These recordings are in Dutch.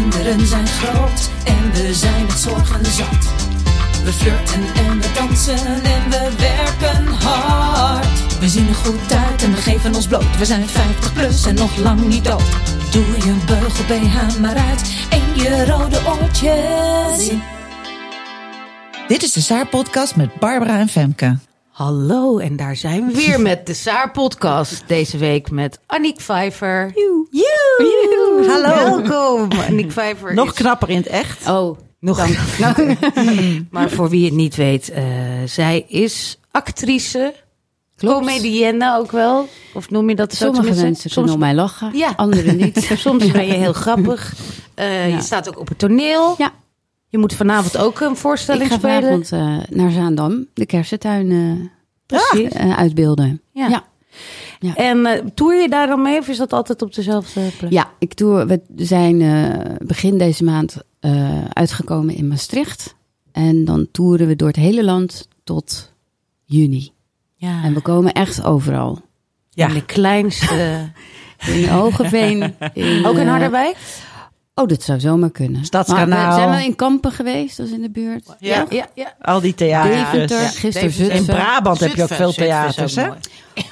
kinderen zijn groot en we zijn het zorgen zat. We flirten en we dansen en we werken hard. We zien er goed uit en we geven ons bloot. We zijn 50 plus en nog lang niet dood. Doe je beugel BH maar uit en je rode oortjes. Dit is de Saar Podcast met Barbara en Femke. Hallo, en daar zijn we weer met de Saar Podcast. Deze week met Aniek Vijver. Joe. Hallo. Welkom. Aniek Vijver. Nog is- knapper in het echt. Oh, nog Nou, Maar voor wie het niet weet, eh, zij is actrice. Comedienne ook wel. Of noem je dat zo? Sommige mensen kunnen om mij lachen, Ja. anderen niet. Soms ben je heel grappig. Eh, Ja. Je staat ook op het toneel. Ja. Je moet vanavond ook een voorstelling Ik ga spelen. vanavond eh, naar Zaandam, de kersentuin eh, Precies. eh, uitbeelden. Ja. Ja. Ja. En eh toer je daar dan mee of is dat altijd op dezelfde plek? Ja, ik doe, we zijn eh, begin deze maand eh, uitgekomen in Maastricht. En dan toeren we door het hele land tot juni. Ja. En we komen echt overal. Ja. In de kleinste... In Hogeveen. In, ook in Harderwijk? Oh, dat zou zomaar kunnen. Stadskanaal. Maar we zijn wel in Kampen geweest, dat is in de buurt. Ja. ja, ja. Al die theaters. Deventer, Ja. gisteren Deventer. In Zutphen. Brabant heb je ook veel theaters, hè?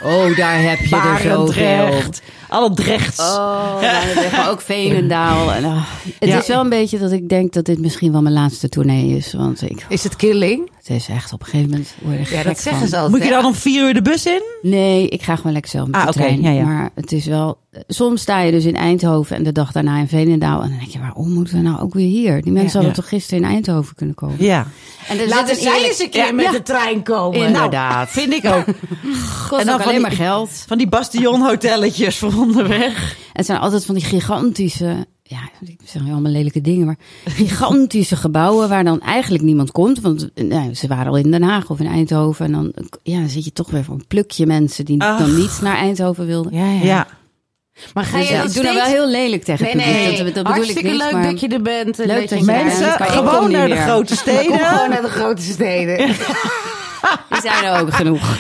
Oh, daar heb je er zoveel. Barendrecht. Alle Drechts. Oh, Barendrecht, maar ook Veenendaal. En, ah, het Ja. is wel een beetje dat ik denk dat dit misschien wel mijn laatste tournee is. Want ik, Is het killing? het is echt op een gegeven moment word er Ja, gek dat zeggen van. ze altijd. Moet je dan om vier uur de bus in? Nee, ik ga gewoon lekker zelf met Ah, de oké. trein. Ja, ja. Maar het is wel... Soms sta je dus in Eindhoven en de dag daarna in Veenendaal. En dan denk je, waarom moeten we nou ook weer hier? Die mensen Ja. hadden toch gisteren in Eindhoven kunnen komen? Ja. En er Laten zij eerlijk- eens een keer Ja, met ja, de trein komen. Inderdaad. Vind ik ook. En ook van alleen die- maar geld. Van die bastionhotelletjes voor onderweg. Het zijn altijd van die gigantische, ja, ik zeg allemaal lelijke dingen, maar gigantische gebouwen waar dan eigenlijk niemand komt. Want nou, ze waren al in Den Haag of in Eindhoven. En dan, ja, dan zit je toch weer voor een plukje mensen die Ach. dan niet naar Eindhoven wilden. Ja, ja. Ja. Maar ga Dus je ja, dan ik doe nou steeds- wel heel lelijk tegen Nee, nee, dat, dat bedoel ik hartstikke niet. leuk maar dat je er bent. en Leuk dat dat je. Mensen, ik kom gewoon naar de grote Kom gewoon steden. naar de grote steden. die zijn er ook genoeg.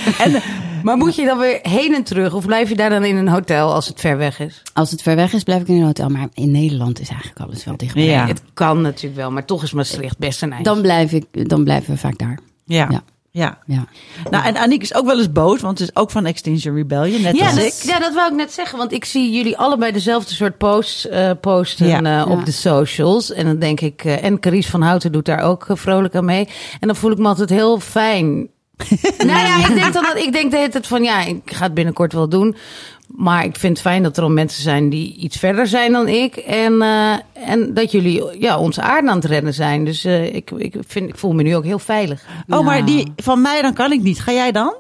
Maar moet je dan weer heen en terug? Of blijf je daar dan in een hotel als het ver weg is? Als het ver weg is, blijf ik in een hotel. Maar in Nederland is eigenlijk alles wel dichtbij. Ja. Het kan natuurlijk wel, maar toch is Maastricht best een eind. Dan, blijf ik, dan blijven we vaak daar. Ja. Ja. ja. Ja. Nou, en Aniek is ook wel eens boos, want het is ook van Extinction Rebellion, net ja, als dat, ik. ja, dat wou ik net zeggen. Want ik zie jullie allebei dezelfde soort posts eh, posten Ja. eh, Ja. op de socials. En dan denk ik, eh, en Carice van Houten doet daar ook vrolijk aan mee. En dan voel ik me altijd heel fijn. nou ja, ik denk dan dat ik denk de hele tijd van ja, ik ga het binnenkort wel doen. Maar ik vind het fijn dat er al mensen zijn die iets verder zijn dan ik. En, eh, en dat jullie ja, onze aarde aan het redden zijn. Dus eh, ik, ik, vind, ik voel me nu ook heel veilig. Oh, maar die van mij, dan kan ik niet. Ga jij dan?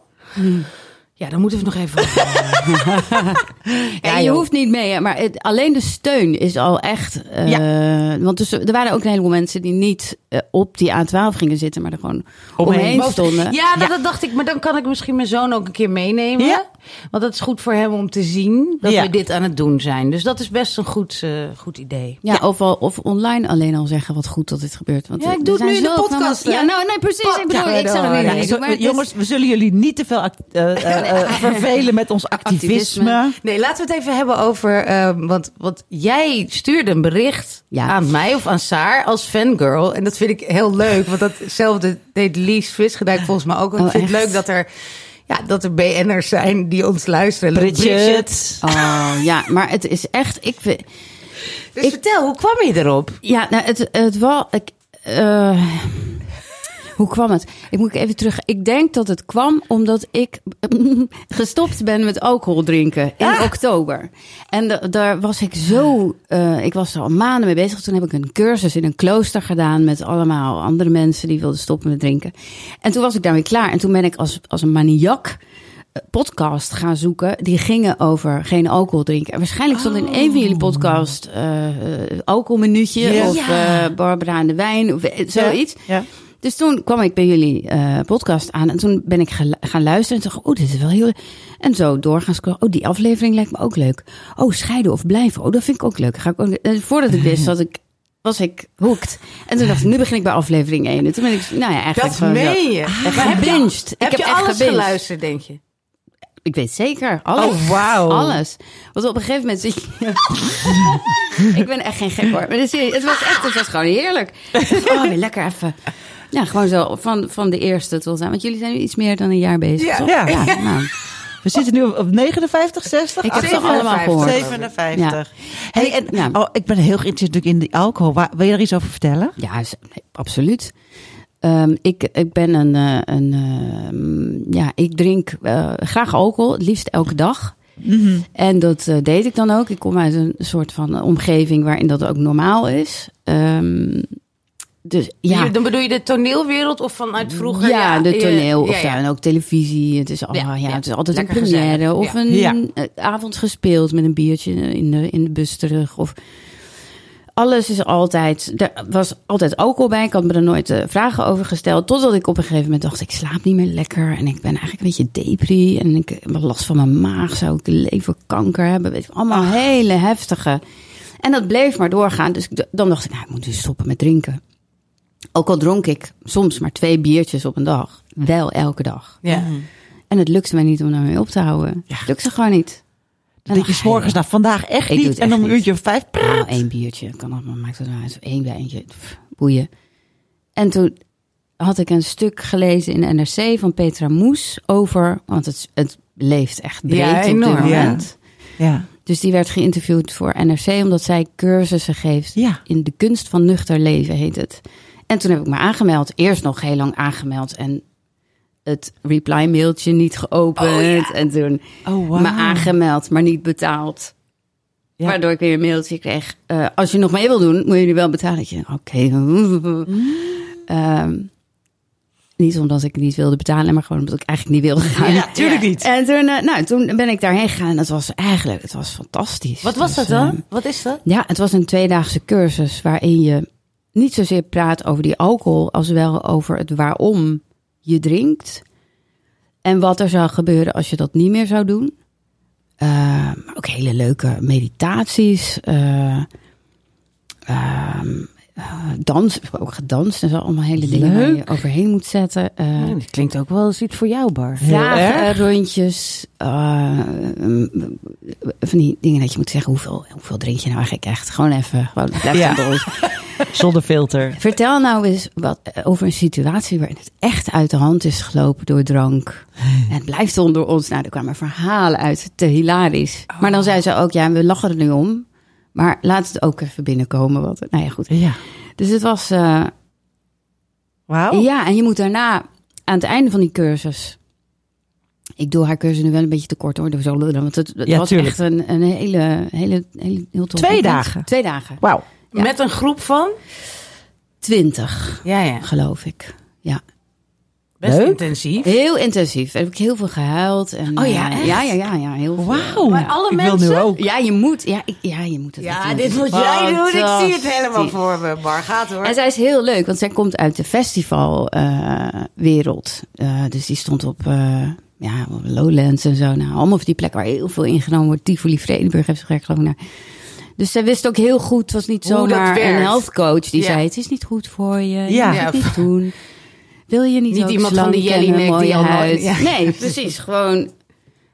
Ja, dan moeten we nog even. Ja, je hoeft niet mee, maar het, alleen de steun is al echt. eh, Want dus, er waren ook een heleboel mensen die niet eh, op die A12 gingen zitten, maar er gewoon Omheen. omheen, stonden. Ja, dat, dat dacht ik. Maar dan kan ik misschien mijn zoon ook een keer meenemen. Ja. Want dat is goed voor hem om te zien dat Ja. we dit aan het doen zijn. Dus dat is best een goed, eh, goed idee. Ja, Of, al, of online alleen al zeggen wat goed dat dit gebeurt. Want Ja, ik doe het nu in de podcast? Ja, nou, nee, precies. Ik bedoel, ik zeg het Ja, niet. Is- jongens, we zullen jullie niet te veel eh, eh, vervelen met ons activisme. Activisme. Nee, laten we het even hebben over. eh, want, want jij stuurde een bericht aan mij of aan Saar als fangirl. En dat vind ik heel leuk. Want datzelfde deed Lies Visgedijk volgens mij ook. En ik Oh, vind het leuk dat er. Ja, dat er BN'ers zijn die ons luisteren. Bridget. Oh, ja, maar het is echt. Ik, Dus vertel, hoe kwam je erop? ja, nou, het, het was. Ik, eh, hoe kwam het? Ik moet even terug. Ik denk dat het kwam omdat ik gestopt ben met alcohol drinken in oktober. En da- daar was ik zo. eh, ik was er al maanden mee bezig. Toen heb ik een cursus in een klooster gedaan met allemaal andere mensen die wilden stoppen met drinken. En toen was ik daarmee klaar. En toen ben ik als, als een maniak eh, podcast gaan zoeken. Die gingen over geen alcohol drinken. En waarschijnlijk stond in een van jullie podcast eh eh, alcoholminuutje. Ja. Of eh, Barbara en de wijn. Of eh, zoiets. Ja. Dus toen kwam ik bij jullie eh, podcast aan. En toen ben ik gaan luisteren. En toen dacht ik, oh, dit is wel heel... En zo door gaan scrollen. Oh, die aflevering lijkt me ook leuk. Oh, scheiden of blijven. Oh, dat vind ik ook leuk. Ga ik ook... En voordat ik wist, dat ik, was ik hooked. En toen dacht ik, nu begin ik bij aflevering 1. En toen ben ik, nou ja, eigenlijk Dat meen je. Echt Maar heb je-. Heb ik je heb echt alles gebinged. geluisterd, denk je? Ik weet zeker. Alles. Oh, wauw. Alles. Want op een gegeven moment zit je... ik ben echt geen gek hoor. Maar dus, het was echt, het was gewoon heerlijk. Ik Oh, weer lekker even... Ja, gewoon zo van, van de eerste tot aan. Want jullie zijn nu iets meer dan een jaar bezig. Ja. toch? Ja. nou, We zitten nu op 59, 60? ik heb ze 57. allemaal gehoord. 57. Hey, en, Ja. oh, ik ben heel geïnteresseerd natuurlijk in die alcohol. Waar, wil je er iets over vertellen? Ja, absoluut. Ehm, ik, ik ben een, eh, een ehm, ja, ik drink eh, graag alcohol, het liefst elke dag. En dat eh, deed ik dan ook. Ik kom uit een soort van omgeving waarin dat ook normaal is. Ehm, dus ja, Hier, Dan bedoel je de toneelwereld of vanuit vroeger? ja, de toneel of ja. ja, en ook televisie. Het is, al, Ja, ja, ja. het is altijd Lekker een première of ja. een Ja. eh, avond gespeeld met een biertje in de, in de bus terug. Of alles is altijd, er was altijd alcohol bij. Ik had me er nooit eh, vragen over gesteld. Totdat ik op een gegeven moment dacht, ik slaap niet meer lekker. En ik ben eigenlijk een beetje depri. En ik heb last van mijn maag. Zou ik leverkanker hebben? Weet je, allemaal hele heftige. En dat bleef maar doorgaan. Dus dan dacht ik, nou, ik moet dus stoppen met drinken. Ook al dronk ik soms maar twee biertjes op een dag. Wel elke dag. Ja. En het lukte mij niet om daarmee op te houden. Het lukte gewoon niet. Denk je ga je- s'morgens, nou vandaag echt Ik niet. En dan echt een uurtje of vijf. Nou, één biertje. Kan allemaal, maakt het nou uit. Eén wijntje. Pff, boeien. En toen had ik een stuk gelezen in de NRC van Petra Moes over... Want het, het leeft echt breed Ja, op dit enorm. moment. Ja. Dus die werd geïnterviewd voor NRC... omdat zij cursussen geeft Ja. in de kunst van nuchter leven, heet het. En toen heb ik me aangemeld. Eerst nog heel lang aangemeld en het reply-mailtje niet geopend. En toen Oh, wauw. me aangemeld, maar niet betaald. Ja. Waardoor ik weer een mailtje kreeg. eh, als je nog mee wil doen, moet je nu wel betalen. Dat je, Oké. Ehm, niet omdat ik niet wilde betalen, maar gewoon omdat ik eigenlijk niet wilde gaan. Ja, tuurlijk niet. En toen, eh, nou, toen ben ik daarheen gegaan. En dat was eigenlijk, het was fantastisch. Wat was Dus, dat dan? ehm, Wat is dat? ja, het was een tweedaagse cursus waarin je niet zozeer praat over die alcohol, als wel over het waarom je drinkt. En wat er zou gebeuren als je dat niet meer zou doen. Maar ook hele leuke meditaties. ehm, eh, dans, ook gedanst en zo. Allemaal hele dingen waar je overheen moet zetten. Eh, Ja, dat klinkt ook wel eens iets voor jou, Bar. Vragenrondjes. eh, van die dingen dat je moet zeggen, hoeveel, hoeveel drink je nou eigenlijk echt? Gewoon even, gewoon Ja. Zonder filter. Vertel nou eens wat, over een situatie waarin het echt uit de hand is gelopen door drank. En het blijft onder ons. Nou, er kwamen verhalen uit, te hilarisch. Maar dan zei ze ook, ja, we lachen er nu om. Maar laat het ook even binnenkomen. Wat, nou ja, goed. Ja. Dus het was, eh, Wauw. ja, en je moet daarna, aan het einde van die cursus. Ik doe haar cursus nu wel een beetje te kort hoor. Want het, het Ja, was tuurlijk. echt een, een hele, hele, hele, heel tof Twee weekend. dagen? Twee dagen. Wauw. Ja. Met een groep van? Twintig, Ja, ja. geloof ik. Ja. Best Leuk. intensief. Heel intensief. Daar heb ik heel veel gehuild. En, Oh ja, eh, echt? ja, ja, ja, ja, heel veel. Wauw. Maar alle ik mensen? wil nu ook. Ja, je moet, ja, ik, ja, je moet het Ja, dit moet jij doen. Ik zie het helemaal voor me. Bar, gaat hoor. En zij is heel leuk, want zij komt uit de festivalwereld. Eh dus die stond op, eh, ja, Lowlands en zo. Nou, allemaal van die plekken waar heel veel ingenomen wordt. Tivoli, Vredenburg heeft ze gek geloof ik naar. Dus zij wist ook heel goed, het was niet zomaar een health coach die Ja. zei: Het is niet goed voor je, je Ja. moet het niet doen. Wil je niet, iemand van die mooie die al nooit- ja. Nee, precies. Gewoon,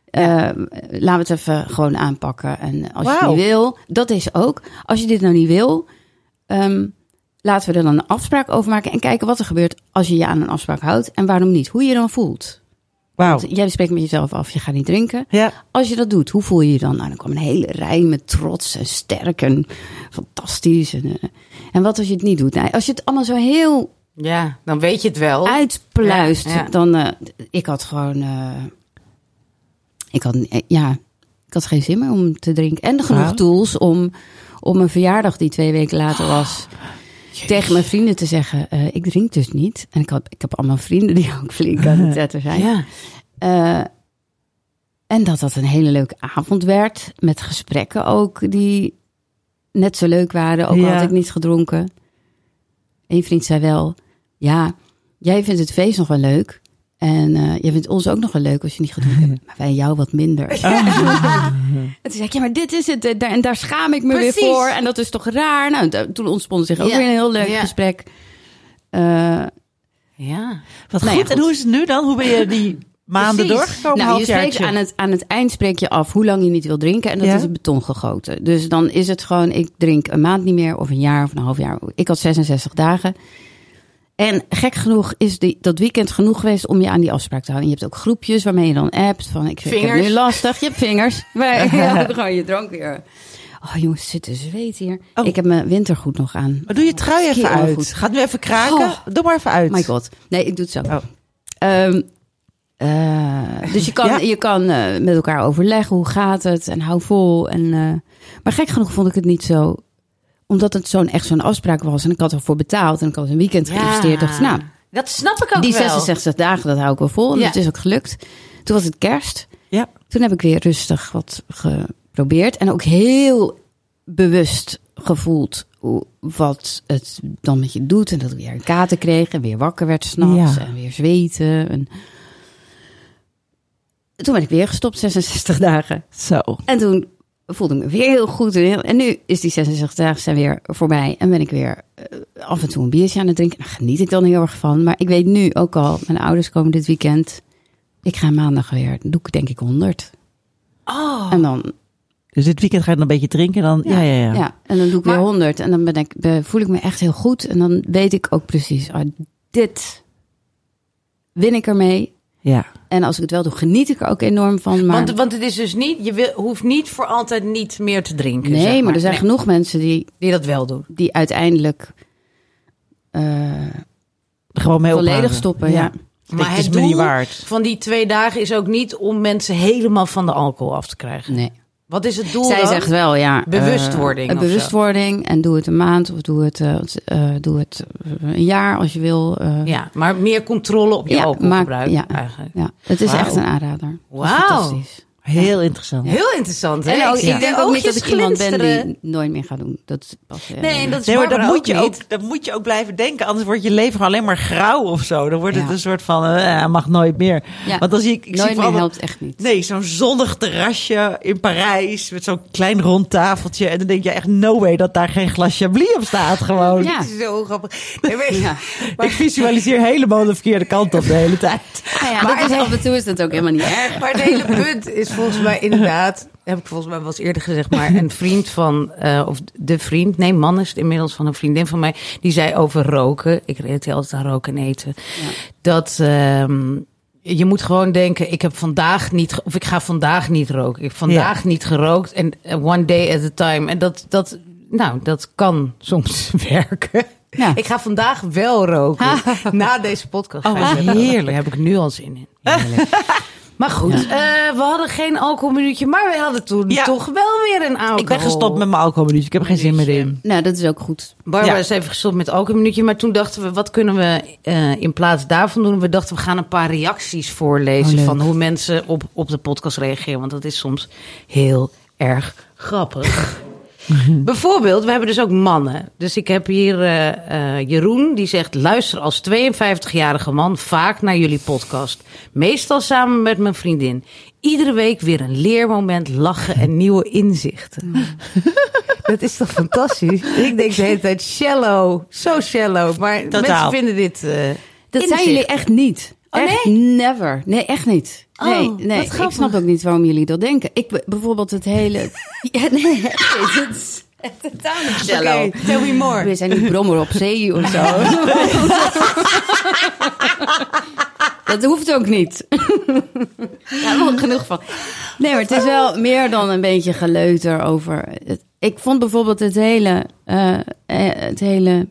eh, laten we het even gewoon aanpakken. En als je niet wil, dat is ook. Als je dit nou niet wil, ehm, laten we er dan een afspraak over maken. En kijken wat er gebeurt als je je aan een afspraak houdt. En waarom niet? Hoe je je dan voelt. Wauw. Want jij spreekt met jezelf af, je gaat niet drinken. Ja. Als je dat doet, hoe voel je je dan? Nou, dan kwam een hele rij met trots en sterk en fantastisch. En, eh, en wat als je het niet doet? Nou, als je het allemaal zo heel Ja, dan weet je het wel. uitpluist, Ja, ja. dan... eh, ik had gewoon... eh, ik had, eh, ja, ik had geen zin meer om te drinken. En genoeg tools om, om een verjaardag die twee weken later was... tegen mijn vrienden te zeggen, ik drink dus niet. En ik, had, ik heb allemaal vrienden die ook flink aan het zetten zijn. Ja. En dat dat een hele leuke avond werd. Met gesprekken ook die net zo leuk waren. Ook al had ik niet gedronken. Eén vriend zei wel... Ja, jij vindt het feest nog wel leuk. En eh jij vindt ons ook nog wel leuk als je niet gedronken hebt. Maar wij jou wat minder. en toen zei ik, ja, maar dit is het. eh, En daar schaam ik me Precies. weer voor. En dat is toch raar? Nou, toen ontspond zich ook Ja. weer een heel leuk Ja. gesprek. Eh, Ja. Wat Nou ja, goed. En hoe is het nu dan? Hoe ben je die maanden Precies. doorgekomen, Nou, je spreekt aan het, aan het eind spreek je af hoe lang je niet wil drinken. En dat Ja. is in beton gegoten. Dus dan is het gewoon, ik drink een maand niet meer of een jaar of een half jaar. Ik had 66 dagen. En gek genoeg is die, dat weekend genoeg geweest om je aan die afspraak te houden. En je hebt ook groepjes waarmee je dan appt van ik, ik heb Vingers. nu lastig. Je hebt vingers. Maar ja, dan gewoon je drank weer. Oh jongens, het zit te zweet hier. Oh. Ik heb mijn wintergoed nog aan. Maar doe je trui even uit. goed. Gaat nu even kraken. Oh. Doe maar even uit. My god. Nee, ik doe het zo. Oh. Ehm, eh, dus je kan, Ja. je kan eh, met elkaar overleggen hoe gaat het en hou vol. En, eh, maar gek genoeg vond ik het niet zo. Omdat het zo'n echt zo'n afspraak was. En ik had ervoor betaald. En ik had een weekend geïnvesteerd. Dacht, ik, nou, dat snap ik ook die wel. 66 dagen, dat hou ik wel vol. En Ja. dat is ook gelukt. Toen was het kerst. Ja. Toen heb ik weer rustig wat geprobeerd. En ook heel bewust gevoeld hoe, wat het dan met je doet. En dat ik weer een kater kreeg en weer wakker werd s'nachts. Ja. En weer zweten. En... Toen ben ik weer gestopt, 66 dagen. Zo. En toen voelde ik me weer heel goed. En, nu is die 66 dagen zijn weer voorbij. En ben ik weer eh, af en toe een biertje aan het drinken. Daar geniet ik dan heel erg van. Maar ik weet nu ook al, mijn ouders komen dit weekend. Ik ga maandag weer, dan doe ik denk ik 100. Oh. En dan, Dus dit weekend ga je dan een beetje drinken. Dan, ja, ja, ja. ja. en dan doe ik Maar- weer 100. En dan ben ik, voel ik me echt heel goed. En dan weet ik ook precies, ah, dit win ik ermee. Ja. En als ik het wel doe, geniet ik er ook enorm van. Maar, Want, want het is dus niet, je wil, hoeft niet voor altijd niet meer te drinken. nee, zeg maar er zijn Nee, genoeg mensen die, die dat wel doen. die uiteindelijk eh, Gewoon mee volledig ophouden. stoppen. Ja. Maar het is het me niet doel waard. van die twee dagen is ook niet om mensen helemaal van de alcohol af te krijgen. Nee. Wat is het doel Zij dan? zegt wel, ja. Bewustwording eh, zo. bewustwording. En doe het een maand of doe het, eh, eh, doe het een jaar als je wil. Ja, maar meer controle op je Ja, alcoholgebruik ja. eigenlijk. ja. Het is echt een aanrader. Wauw. fantastisch. Heel interessant. Heel interessant, hè? En ook, zie ik denk de ook niet dat ik iemand ben die nooit meer gaat doen. Dat pas, eh, Nee, dat is Nee, maar dat moet, je ook dat moet je ook blijven denken. Anders wordt je leven gewoon alleen maar grauw of zo. Dan wordt het een soort van, eh, mag nooit meer. Ja. Want dan zie ik, ik zie nooit meer vooral- helpt echt niet. Nee, zo'n zonnig terrasje in Parijs met zo'n klein rond tafeltje. En dan denk je echt, no way dat daar geen glas Chablis op staat gewoon. Ja. Het is zo grappig. Nee, maar- Ja. Ik visualiseer helemaal de verkeerde kant op de hele tijd. Ja, dat is, af en toe is dat ook helemaal niet erg. Maar het hele punt is volgens mij inderdaad, heb ik volgens mij wel eens eerder gezegd, maar een vriend van, eh, of de vriend, nee, man is het inmiddels van een vriendin van mij, die zei over roken. Ik relateer altijd aan roken en eten. Dat ehm, je moet gewoon denken, ik heb vandaag niet, of ik ga vandaag niet roken. Ik heb vandaag niet gerookt en one day at a time. En dat, dat, nou, dat kan soms werken. Ja. Ik ga vandaag wel roken. Na deze podcast. Oh, heerlijk. Daar heb ik nu al zin in. Maar goed, eh, we hadden geen alcoholminuutje, maar we hadden toen Ja. toch wel weer een alcohol. Ik ben gestopt met mijn alcoholminuutje. Ik heb geen zin meer in. Nou, dat is ook goed. Barbara Ja. is even gestopt met alcoholminuutje, maar toen dachten we, wat kunnen we eh, in plaats daarvan doen? We dachten, we gaan een paar reacties voorlezen Oh, van hoe mensen op, op de podcast reageren, want dat is soms heel erg grappig. Bijvoorbeeld, we hebben dus ook mannen. Dus ik heb hier eh, eh, Jeroen, die zegt... luister als 52-jarige man vaak naar jullie podcast. Meestal samen met mijn vriendin. Iedere week weer een leermoment, lachen en nieuwe inzichten. Dat is toch fantastisch? Ik denk de hele tijd shallow, zo shallow. Maar Totaal. mensen vinden dit... eh, Dat inzicht. zijn jullie echt niet. Oh, echt never. Nee, echt niet. Oh, nee, nee. ik snap ook niet waarom jullie dat denken. Ik be- bijvoorbeeld het hele. Ja, nee, echt niet. Het is totaal niet shallow. Oké, tell me more. We zijn niet brommer op zee of zo. Dat hoeft ook niet. Ik genoeg van. Nee, maar het is wel meer dan een beetje geleuter over. Het, ik vond bijvoorbeeld het hele, eh, eh, het hele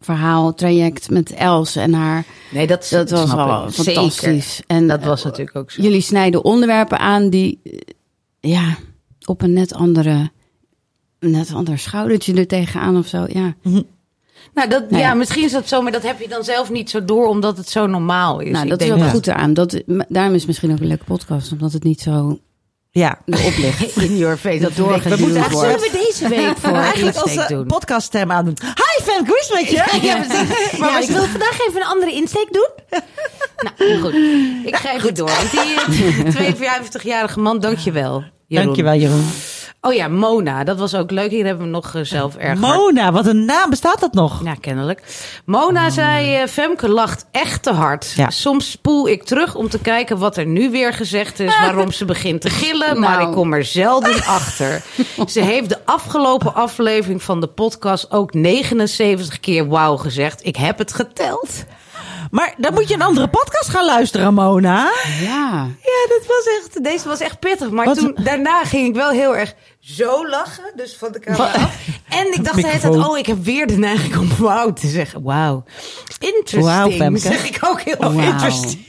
verhaal, traject met Els en haar. Nee, dat, Dat was wel ik. fantastisch. Zeker. En dat was eh, natuurlijk ook zo. Jullie snijden onderwerpen aan die, eh, ja, op een net andere, net ander schoudertje er tegenaan of zo. Ja. Nou, dat, Nou ja, ja. misschien is dat zo, maar dat heb je dan zelf niet zo door, omdat het zo normaal is. Nou, Ik dat is ook ja. goed eraan. Dat, daarom is het misschien ook een leuke podcast, omdat het niet zo Ja. erop ligt. In your face. Dat doorgeduwd we moeten wordt. We deze week voor Eigenlijk als doen? podcaststem aandoen. Hi Fan, met je? Ja, precies. Maar ik wil vandaag even een andere insteek doen. nou, goed. Ik ga even door. Want die eh, 52-jarige man, dankjewel. Jeroen. Dankjewel Jeroen. Oh ja, Mona. Dat was ook leuk. Hier hebben we nog eh, zelf erg hard- Mona, wat een naam. Bestaat dat nog? Ja, kennelijk. Mona zei, eh, Femke lacht echt te hard. Ja. Soms spoel ik terug om te kijken wat er nu weer gezegd is, waarom ze begint te gillen, maar Nou. ik kom er zelden achter. Ze heeft de afgelopen aflevering van de podcast ook 79 keer wauw gezegd. Ik heb het geteld. Maar dan moet je een andere podcast gaan luisteren, Mona. Ja. Ja, dat was echt, deze was echt pittig. Maar Wat- toen, daarna ging ik wel heel erg zo lachen, dus van de camera af. En ik dacht de hele oh, ik heb weer de neiging om wauw te zeggen. Wauw. Interesting, Wauw, Femke. zeg ik ook heel interesting.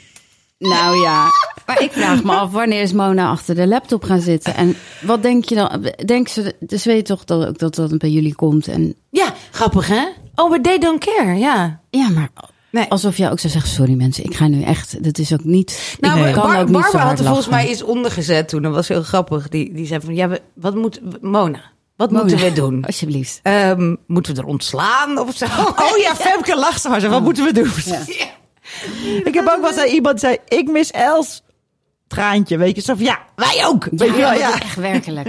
Nou ja, maar ik vraag me af wanneer is Mona achter de laptop gaan zitten. En wat denk je dan? Denk ze, dus weet je toch dat dat dat bij jullie komt? En Ja, grappig hè? Oh, maar they don't care, ja. ja, maar Nee. alsof jij ook zou zeggen: sorry mensen, ik ga nu echt. Dat is ook niet. Nou, ik kan Bar- ook niet zo Barbara hard had er volgens mij iets ondergezet toen. Dat was heel grappig. Die, die zei van, ja, wat moet... Mona, wat Mona, moeten we doen? Alsjeblieft. Ehm, moeten we er ontslaan of zo? Oh ja, Femke lacht zo. Wat moeten we doen? Ik heb ook wel eens iemand zei, ik mis Els. Traantje, weet je. Zo van, ja, wij ook. Weet je wel, ja. echt werkelijk.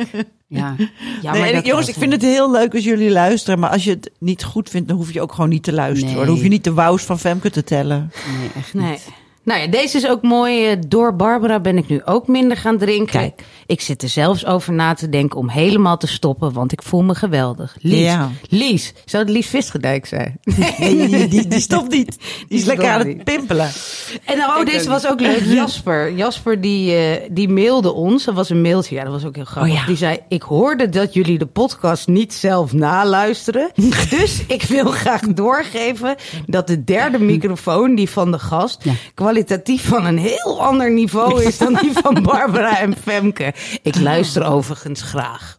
Ja. Ja, Nee, maar jongens, ik vind het heel leuk als jullie luisteren. Maar als je het niet goed vindt, dan hoef je ook gewoon niet te luisteren. Nee. Dan hoef je niet de wous van Femke te tellen. Nee, echt Nee. Nou ja, deze is ook mooi. Eh, Door Barbara ben ik nu ook minder gaan drinken. Kijk. Ik zit er zelfs over na te denken om helemaal te stoppen, want ik voel me geweldig. Lies, Ja. Lies, zou het Lies Visgedijk zijn? Nee, die, die, die stopt niet. Die is lekker aan het pimpelen. En nou, oh, deze was ook leuk. Jasper. Jasper die, eh, die mailde ons. Dat was een mailtje. Ja, dat was ook heel grappig. Oh ja. Die zei, ik hoorde dat jullie de podcast niet zelf naluisteren. dus ik wil graag doorgeven dat de derde microfoon, die van de gast, Ja. Kwalitatief van een heel ander niveau is dan die van Barbara en Femke. Ik luister overigens graag.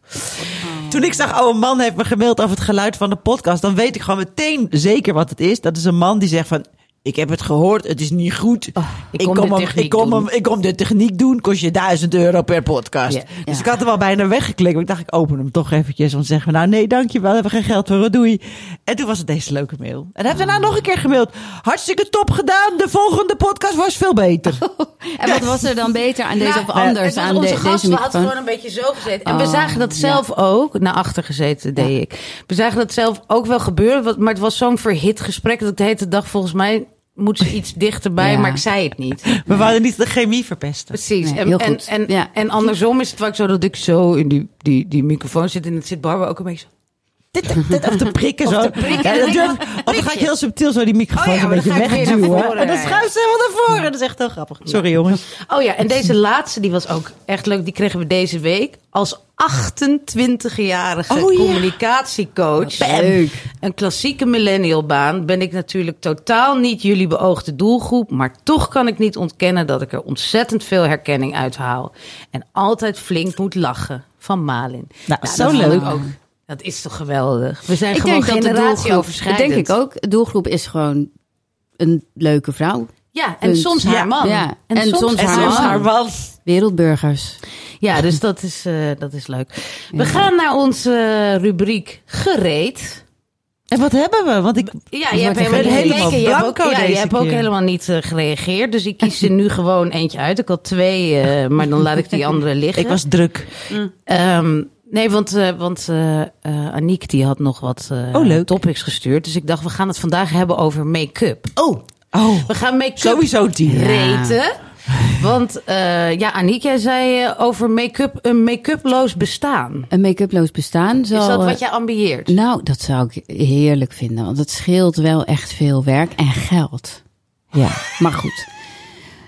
Toen ik zag, oh, een man heeft me gemaild over het geluid van de podcast. Dan weet ik gewoon meteen zeker wat het is. Dat is een man die zegt van, ik heb het gehoord, het is niet goed. Oh, ik kom de hem, ik, kom doen." hem, ik kom de techniek doen, kost je 1000 euro per podcast. Dus Ja. ik had hem al bijna weggeklikt. Maar ik dacht, ik open hem toch eventjes. Want zeggen we, nou nee, dankjewel, we hebben geen geld voor, doei. En toen was het deze leuke mail. En hij heeft daarna nog een keer gemaild. Hartstikke top gedaan, de volgende podcast was veel beter. En wat was er dan beter aan deze Nou, of anders aan de, onze deze gast, we hadden gewoon een beetje zo gezeten. En we Oh, zagen dat ja. zelf ook, naar achter gezeten deed ik. We zagen dat zelf ook wel gebeuren, maar het was zo'n verhit gesprek dat ik de hele dag volgens mij moet ze iets dichterbij, Ja. maar ik zei het niet. We wouden niet de chemie verpesten. Precies. Nee, en, heel en, goed. en, Ja. en andersom is het vaak zo dat ik zo in die, die, die microfoon zit en het zit Barbara ook een beetje zo. Dit, dit of te prikken zo. prikken. Ja, durf- of dan ga ik heel subtiel zo die microfoon Oh ja, een beetje wegduwen. En dan schuift ze helemaal naar voren. Dat is echt heel grappig. Sorry jongens. Oh ja, en deze laatste, die was ook echt leuk. Die kregen we deze week als 28-jarige Oh ja. communicatiecoach. Leuk. Een klassieke millennialbaan ben ik natuurlijk totaal niet jullie beoogde doelgroep. Maar toch kan ik niet ontkennen dat ik er ontzettend veel herkenning uit haal. En altijd flink moet lachen van Malin. Nou, zo dat vond leuk. ook. Dat is toch geweldig. We zijn Ik gewoon denk dat de doelgroep, generatieoverschrijdend. denk ik ook, de doelgroep is gewoon een leuke vrouw. Ja, en Punt. soms haar man. Ja, en soms En haar soms man. haar man. Wereldburgers. Ja, dus dat is, eh, dat is leuk. We gaan naar onze rubriek gereed. En wat hebben we? Want ik Ja, je hebt helemaal. Je hebt ook, ja, je hebt ook helemaal niet eh, gereageerd. Dus ik kies er nu gewoon eentje uit. Ik had twee, eh, maar dan laat ik die andere liggen. Ik was druk. Ehm, nee, want, eh, want eh eh, Aniek die had nog wat Oh, topics gestuurd. Dus ik dacht, we gaan het vandaag hebben over make-up. Oh. Oh. We gaan make-up Sowieso die. reten. Want ja, Aniek, jij zei over make-up, een make-uploos bestaan. Een make-uploos bestaan zal... Is dat wat jij ambieert? Nou, dat zou ik heerlijk vinden. Want het scheelt wel echt veel werk en geld. Ja. Maar goed.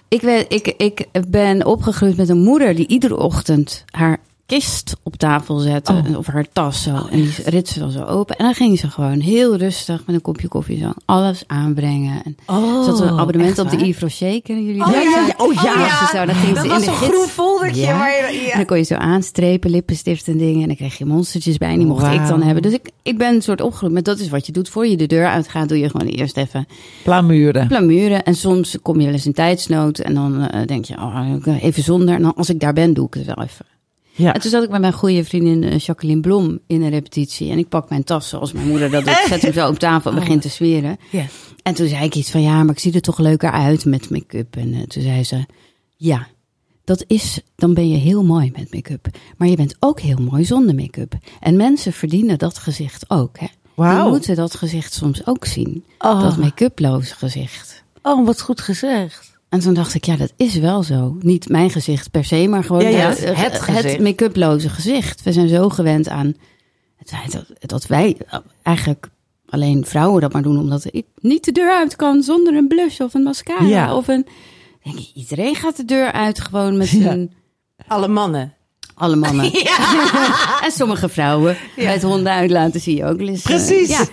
Ik, weet, ik, ik ben opgegroeid met een moeder die iedere ochtend haar kist op tafel zette. Oh. Of haar tas zo. En die rit ze dan zo open. En dan ging ze gewoon heel rustig met een kopje koffie zo alles aanbrengen. En Oh, ze had een abonnement echt op de? Yves Rocher. Kennen jullie Oh, dat? ja, ja. Oh ja. Ja, zo, dan ging dat ze was in een groen foldertje. Ja. waar je- En ja. dan kon je zo aanstrepen, lippenstift en dingen. En dan kreeg je monstertjes bij. En die mocht ik dan hebben. Dus ik, ik ben een soort opgegroeid met dat is wat je doet. Voor je de deur uitgaat, doe je gewoon eerst even Plamuren. plamuren. En soms kom je wel eens in tijdsnood. En dan eh, denk je, oh, even zonder. En dan, als ik daar ben, doe ik het wel even. Ja. En toen zat ik met mijn goede vriendin eh, Jacqueline Blom in een repetitie. En ik pak mijn tas zoals mijn moeder dat doet. Zet hem zo op tafel en begint te zweren. Ja. En toen zei ik iets van, ja, maar ik zie er toch leuker uit met make-up. En eh, toen zei ze, ja, dat is, dan ben je heel mooi met make-up. Maar je bent ook heel mooi zonder make-up. En mensen verdienen dat gezicht ook. Hè? Moeten dat gezicht soms ook zien. Oh. Dat make-uploze gezicht. Oh, wat goed gezegd. En toen dacht ik, ja, dat is wel zo. Niet mijn gezicht per se, maar gewoon Ja, ja, de- het het, make-uploze gezicht. We zijn zo gewend aan het feit dat, dat wij eigenlijk alleen vrouwen dat maar doen, omdat ik niet de deur uit kan zonder een blush of een mascara Ja. of een. Denk ik, iedereen gaat de deur uit gewoon met Ja. zijn Alle mannen. alle mannen. en sommige vrouwen met honden uit laten zie je ook. eh, Precies. ja.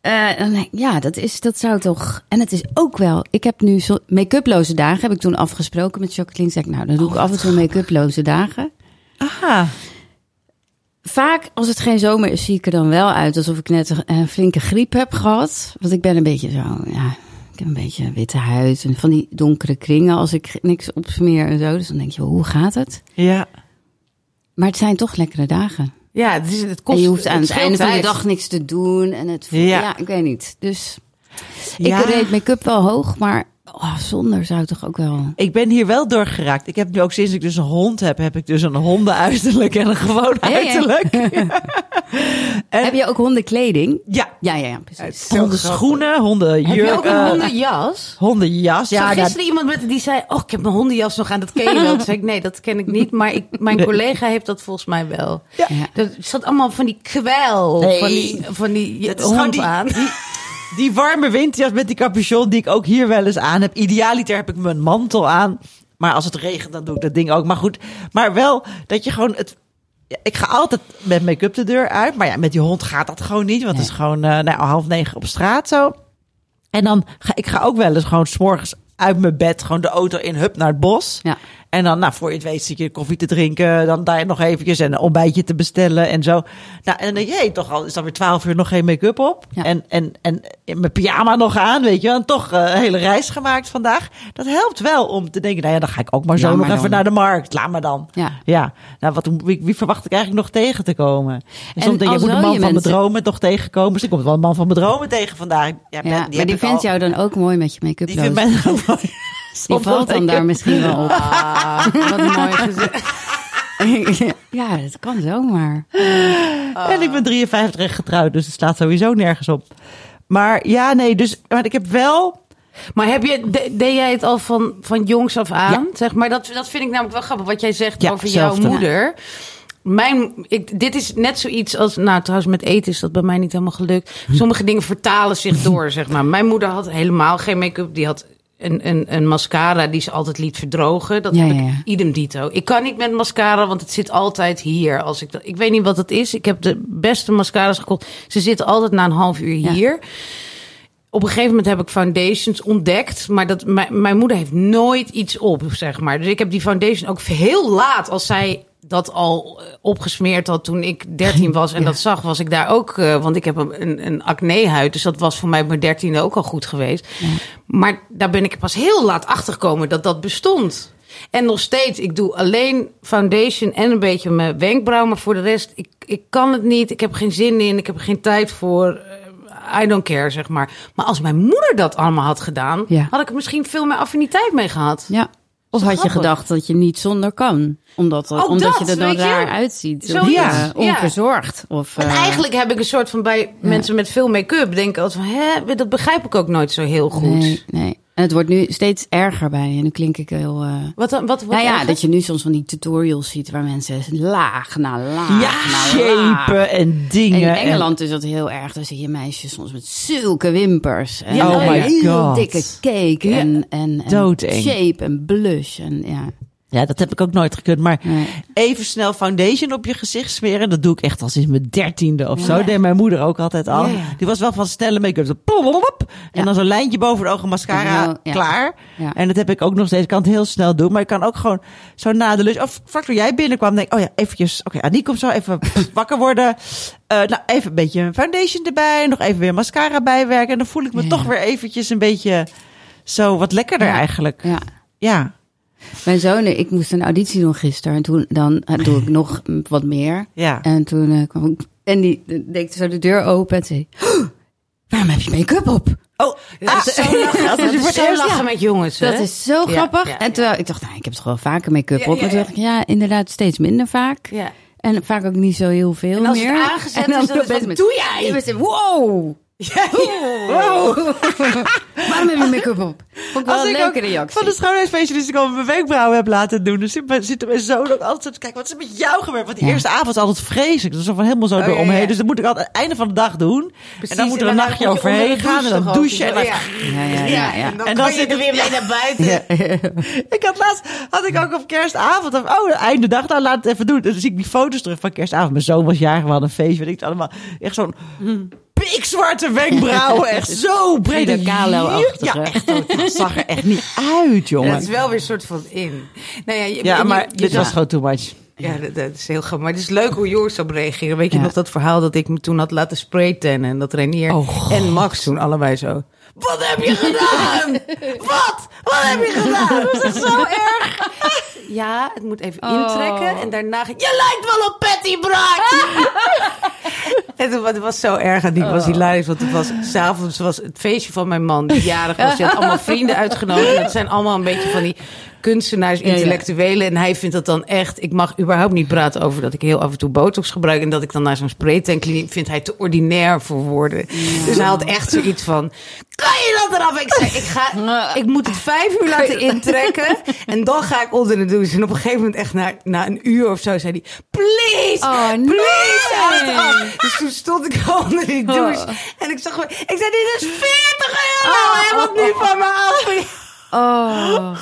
Eh, ja, dat, is, dat zou toch. En het is ook wel. Ik heb nu make-uploze dagen. Heb ik toen afgesproken met Jacqueline. Zeg ik, nou, dan doe ik af en toe make-uploze dagen. Aha. Vaak, als het geen zomer is, zie ik er dan wel uit alsof ik net een, een flinke griep heb gehad. Want ik ben een beetje zo, ja, ik heb een beetje witte huid en van die donkere kringen als ik niks opsmeer en zo. Dus dan denk je, hoe gaat het? Ja. Maar het zijn toch lekkere dagen. Ja, het, is, het kost. en je hoeft aan het, einde van de dag niks te doen. En het voelt, Ja. ja. ik weet niet. Dus Ja. ik reed make-up wel hoog, maar oh, zonder zou toch ook wel... Ik ben hier wel doorgeraakt. Ik heb nu ook sinds ik dus een hond heb, heb ik dus een hondenuiterlijk en een gewoon Ja, ja. uiterlijk. En- Heb je ook hondenkleding? Ja, Ja, ja, ja, precies. hondenschoenen, hondenjurken. Heb je ook een hondenjas? hondenjas. Ja, gisteren iemand met, die zei, oh, ik heb mijn hondenjas nog aan, dat ken je wel. Toen zei ik, nee, dat ken ik niet. Maar ik, mijn collega heeft dat volgens mij wel. Ja. Ja. Er zat allemaal van die kwel, Nee. van die, van die hond die- aan. die warme winterjas met die capuchon die ik ook hier wel eens aan heb. Idealiter heb ik mijn mantel aan. Maar als het regent, dan doe ik dat ding ook. Maar goed, maar wel dat je gewoon het... ja, Ik ga altijd met make-up de deur uit. Maar ja, met die hond gaat dat gewoon niet. Want het is gewoon eh, nou, half negen op straat zo. En dan ga ik ga ook wel eens gewoon s'morgens uit mijn bed, gewoon de auto in, hup naar het bos. Ja. En dan, nou, voor je het weet, zit je koffie te drinken. Dan daar nog eventjes en een ontbijtje te bestellen en zo. Nou, en dan je, toch al is dan weer twaalf uur nog geen make-up op. Ja. En, en, en mijn pyjama nog aan, weet je wel. En toch eh, een hele reis gemaakt vandaag. Dat helpt wel om te denken, nou ja, dan ga ik ook maar zo nog even dan. naar de markt. Laat maar dan. Ja. Ja, nou, wat, wie, wie verwacht ik eigenlijk nog tegen te komen? En, En soms denk je, moet de man van mijn dromen toch tegenkomen. Dus ik kom wel een man van mijn dromen tegen vandaag. Ja, Ja, ben- maar die vindt jou dan ook mooi met je make-up Die vindt mij ook mooi. Die valt dan daar misschien wel op. Ah, wat mooi gezegd. ja, dat kan zomaar. En ik ben 53 en getrouwd, dus het staat sowieso nergens op. Maar ja, nee, dus maar ik heb wel. Maar heb je, de- deed jij het al van, van jongs af aan? Zeg maar, dat, dat vind ik namelijk wel grappig. Wat jij zegt Ja, over jouw moeder. Mijn, ik, dit is net zoiets als, nou trouwens met eten is dat bij mij niet helemaal gelukt. Sommige dingen vertalen zich door, zeg maar. Mijn moeder had helemaal geen make-up. Die had een, een, een mascara die ze altijd liet verdrogen. Dat Ja, heb ja, ik idem dito. Ik kan niet met mascara, want het zit altijd hier. Als ik, dat, ik weet niet wat het is. Ik heb de beste mascara's gekocht. Ze zitten altijd na een half uur hier. Op een gegeven moment heb ik foundations ontdekt. Maar dat, mijn, mijn moeder heeft nooit iets op, zeg maar. Dus ik heb die foundation ook heel laat, als zij dat al eh, opgesmeerd had toen ik 13 was en dat zag, was ik daar ook. eh, want ik heb een, een, acnehuid, dus dat was voor mij op mijn dertiende ook al goed geweest. Maar daar ben ik pas heel laat achter gekomen dat dat bestond. En nog steeds, ik doe alleen foundation en een beetje mijn wenkbrauw. Maar voor de rest, ik, ik kan het niet. Ik heb geen zin in. Ik heb geen tijd voor. eh, I don't care, zeg maar. Maar als mijn moeder dat allemaal had gedaan, Ja. had ik er misschien veel meer affiniteit mee gehad. Ja. Of had je gedacht dat je niet zonder kan? Omdat, omdat dat, je er dan je? raar uitziet. Of, ja. onverzorgd. Of, En eh, eigenlijk heb ik een soort van bij mensen met veel make-up denken altijd van, hè, dat begrijp ik ook nooit zo heel goed. Nee, nee. En het wordt nu steeds erger bij je. En nu klink ik heel... eh, Wat? Wat, wat nou ja, erger? dat je nu soms van die tutorials ziet waar mensen laag na laag Ja, shapen en En dingen. in Engeland is dat heel erg. Daar zie je meisjes soms met zulke wimpers. En Ja, oh my heel god. dikke cake. En, en, en Doodeng. shape en blush. En, ja. Ja, dat heb ik ook nooit gekund. Maar Nee. even snel foundation op je gezicht smeren. Dat doe ik echt al sinds mijn dertiende of zo. Deed mijn moeder ook altijd al. Ja, ja. Die was wel van snelle make-up. En dan zo'n lijntje boven de ogen, mascara, klaar. En dat heb ik ook nog steeds. Ik kan het heel snel doen. Maar ik kan ook gewoon zo na de lunch. Of vlak toen jij binnenkwam, denk oh ja, eventjes. Oké, Aniek komt zo even wakker worden. Eh, nou, even een beetje foundation erbij. Nog even weer mascara bijwerken. En dan voel ik me toch weer eventjes een beetje zo wat lekkerder Ja. eigenlijk. ja. Mijn zoon, ik moest een auditie doen gisteren. En toen dan eh, doe ik nog wat meer. Ja. En toen eh, kwam ik... En die deed zo de deur open en zei... "Oh, waarom heb je make-up op? Oh, Dat is zo lachen, dat is zo lachen met jongens. hè? Dat is zo Ja, grappig. ja, En terwijl ik dacht, nou, ik heb toch wel vaker make-up op. ja, Maar toen dacht ik, ja, inderdaad steeds minder vaak. Ja. En vaak ook niet zo heel veel En als meer. het aangezet En dan is, dan is opeens het, met- doe jij? Ja, wow! Waarom heb je make-up op? Vond ik wel Als een leuke reactie. Van de schoonheidsspecialist ik al mijn wenkbrauwen heb laten doen. Dus zit, zit mijn zoon ook altijd te kijken. Wat is er met jou gebeurd? Want die Ja. eerste avond is altijd vreselijk. Dus zo van helemaal zo ja, eromheen. ja. Dus dat moet ik altijd het einde van de dag doen. Precies, en dan moet er en een nachtje overheen gaan. En dan douche douchen. En dan. Ja, ja, ja. ja. En dan, En dan zit er weer mee naar buiten. ik had laatst, had ik ook op kerstavond. of, Oh, de einde dag, nou laat het even doen. Dan zie ik die foto's terug van kerstavond. Mijn zoon was jarig, we hadden een feestje. Weet ik het allemaal. Echt zo'n pikzwarte wenkbrauwen. Echt zo breed. Frida Kahlo-achtig, Ja, echt. Het zag er echt niet uit, jongen. Dat is wel weer een soort van in. Nou ja, je- Ja, maar je dit was gewoon too much. Ja, dat, dat is heel grappig. Maar het is leuk hoe Joris op reageren. Weet je Ja. nog dat verhaal dat ik me toen had laten spraytannen... en dat Renier Oh, en Max toen allebei zo... Wat heb je gedaan? Wat? Wat heb je gedaan? Dat is zo erg. Ja, het moet even Oh. intrekken. En daarna... Je lijkt wel op Patty Braak! En toen, het was zo erg en die was hilarisch. Want het was s'avonds was het feestje van mijn man, die jarig was. Die had allemaal vrienden uitgenodigd. En dat zijn allemaal een beetje van die kunstenaars, ja. intellectuelen. En hij vindt dat dan echt... Ik mag überhaupt niet praten over dat ik heel af en toe botox gebruik. En dat ik dan naar zo'n spraytankliniek vindt hij te ordinair voor woorden. Dus hij had echt zoiets van... Kan je dat eraf? Ik zei, ik, ga, ik moet het vijf uur laten intrekken. En dan ga ik onder de douche. En op een gegeven moment echt na, na een uur of zo zei hij... Please, Oh, please, af. Dus toen stond ik onder die douche. En ik zag gewoon... Ik zei, dit is 40 euro. Hij wat nu van me af. Oh.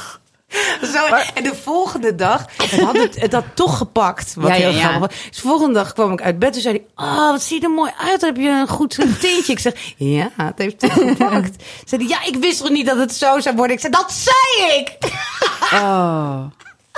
Zo, en de volgende dag, had, het, had toch gepakt. Wat Ja, ja, heel ja. grappig was. Dus de volgende dag kwam ik uit bed en zei hij... Oh, wat zie je er mooi uit. Heb je een goed tintje? Ik zeg, ja, het heeft toch gepakt. Zei hij, ja, ik wist toch niet dat het zo zou worden. Ik zei, dat zei ik! Oh.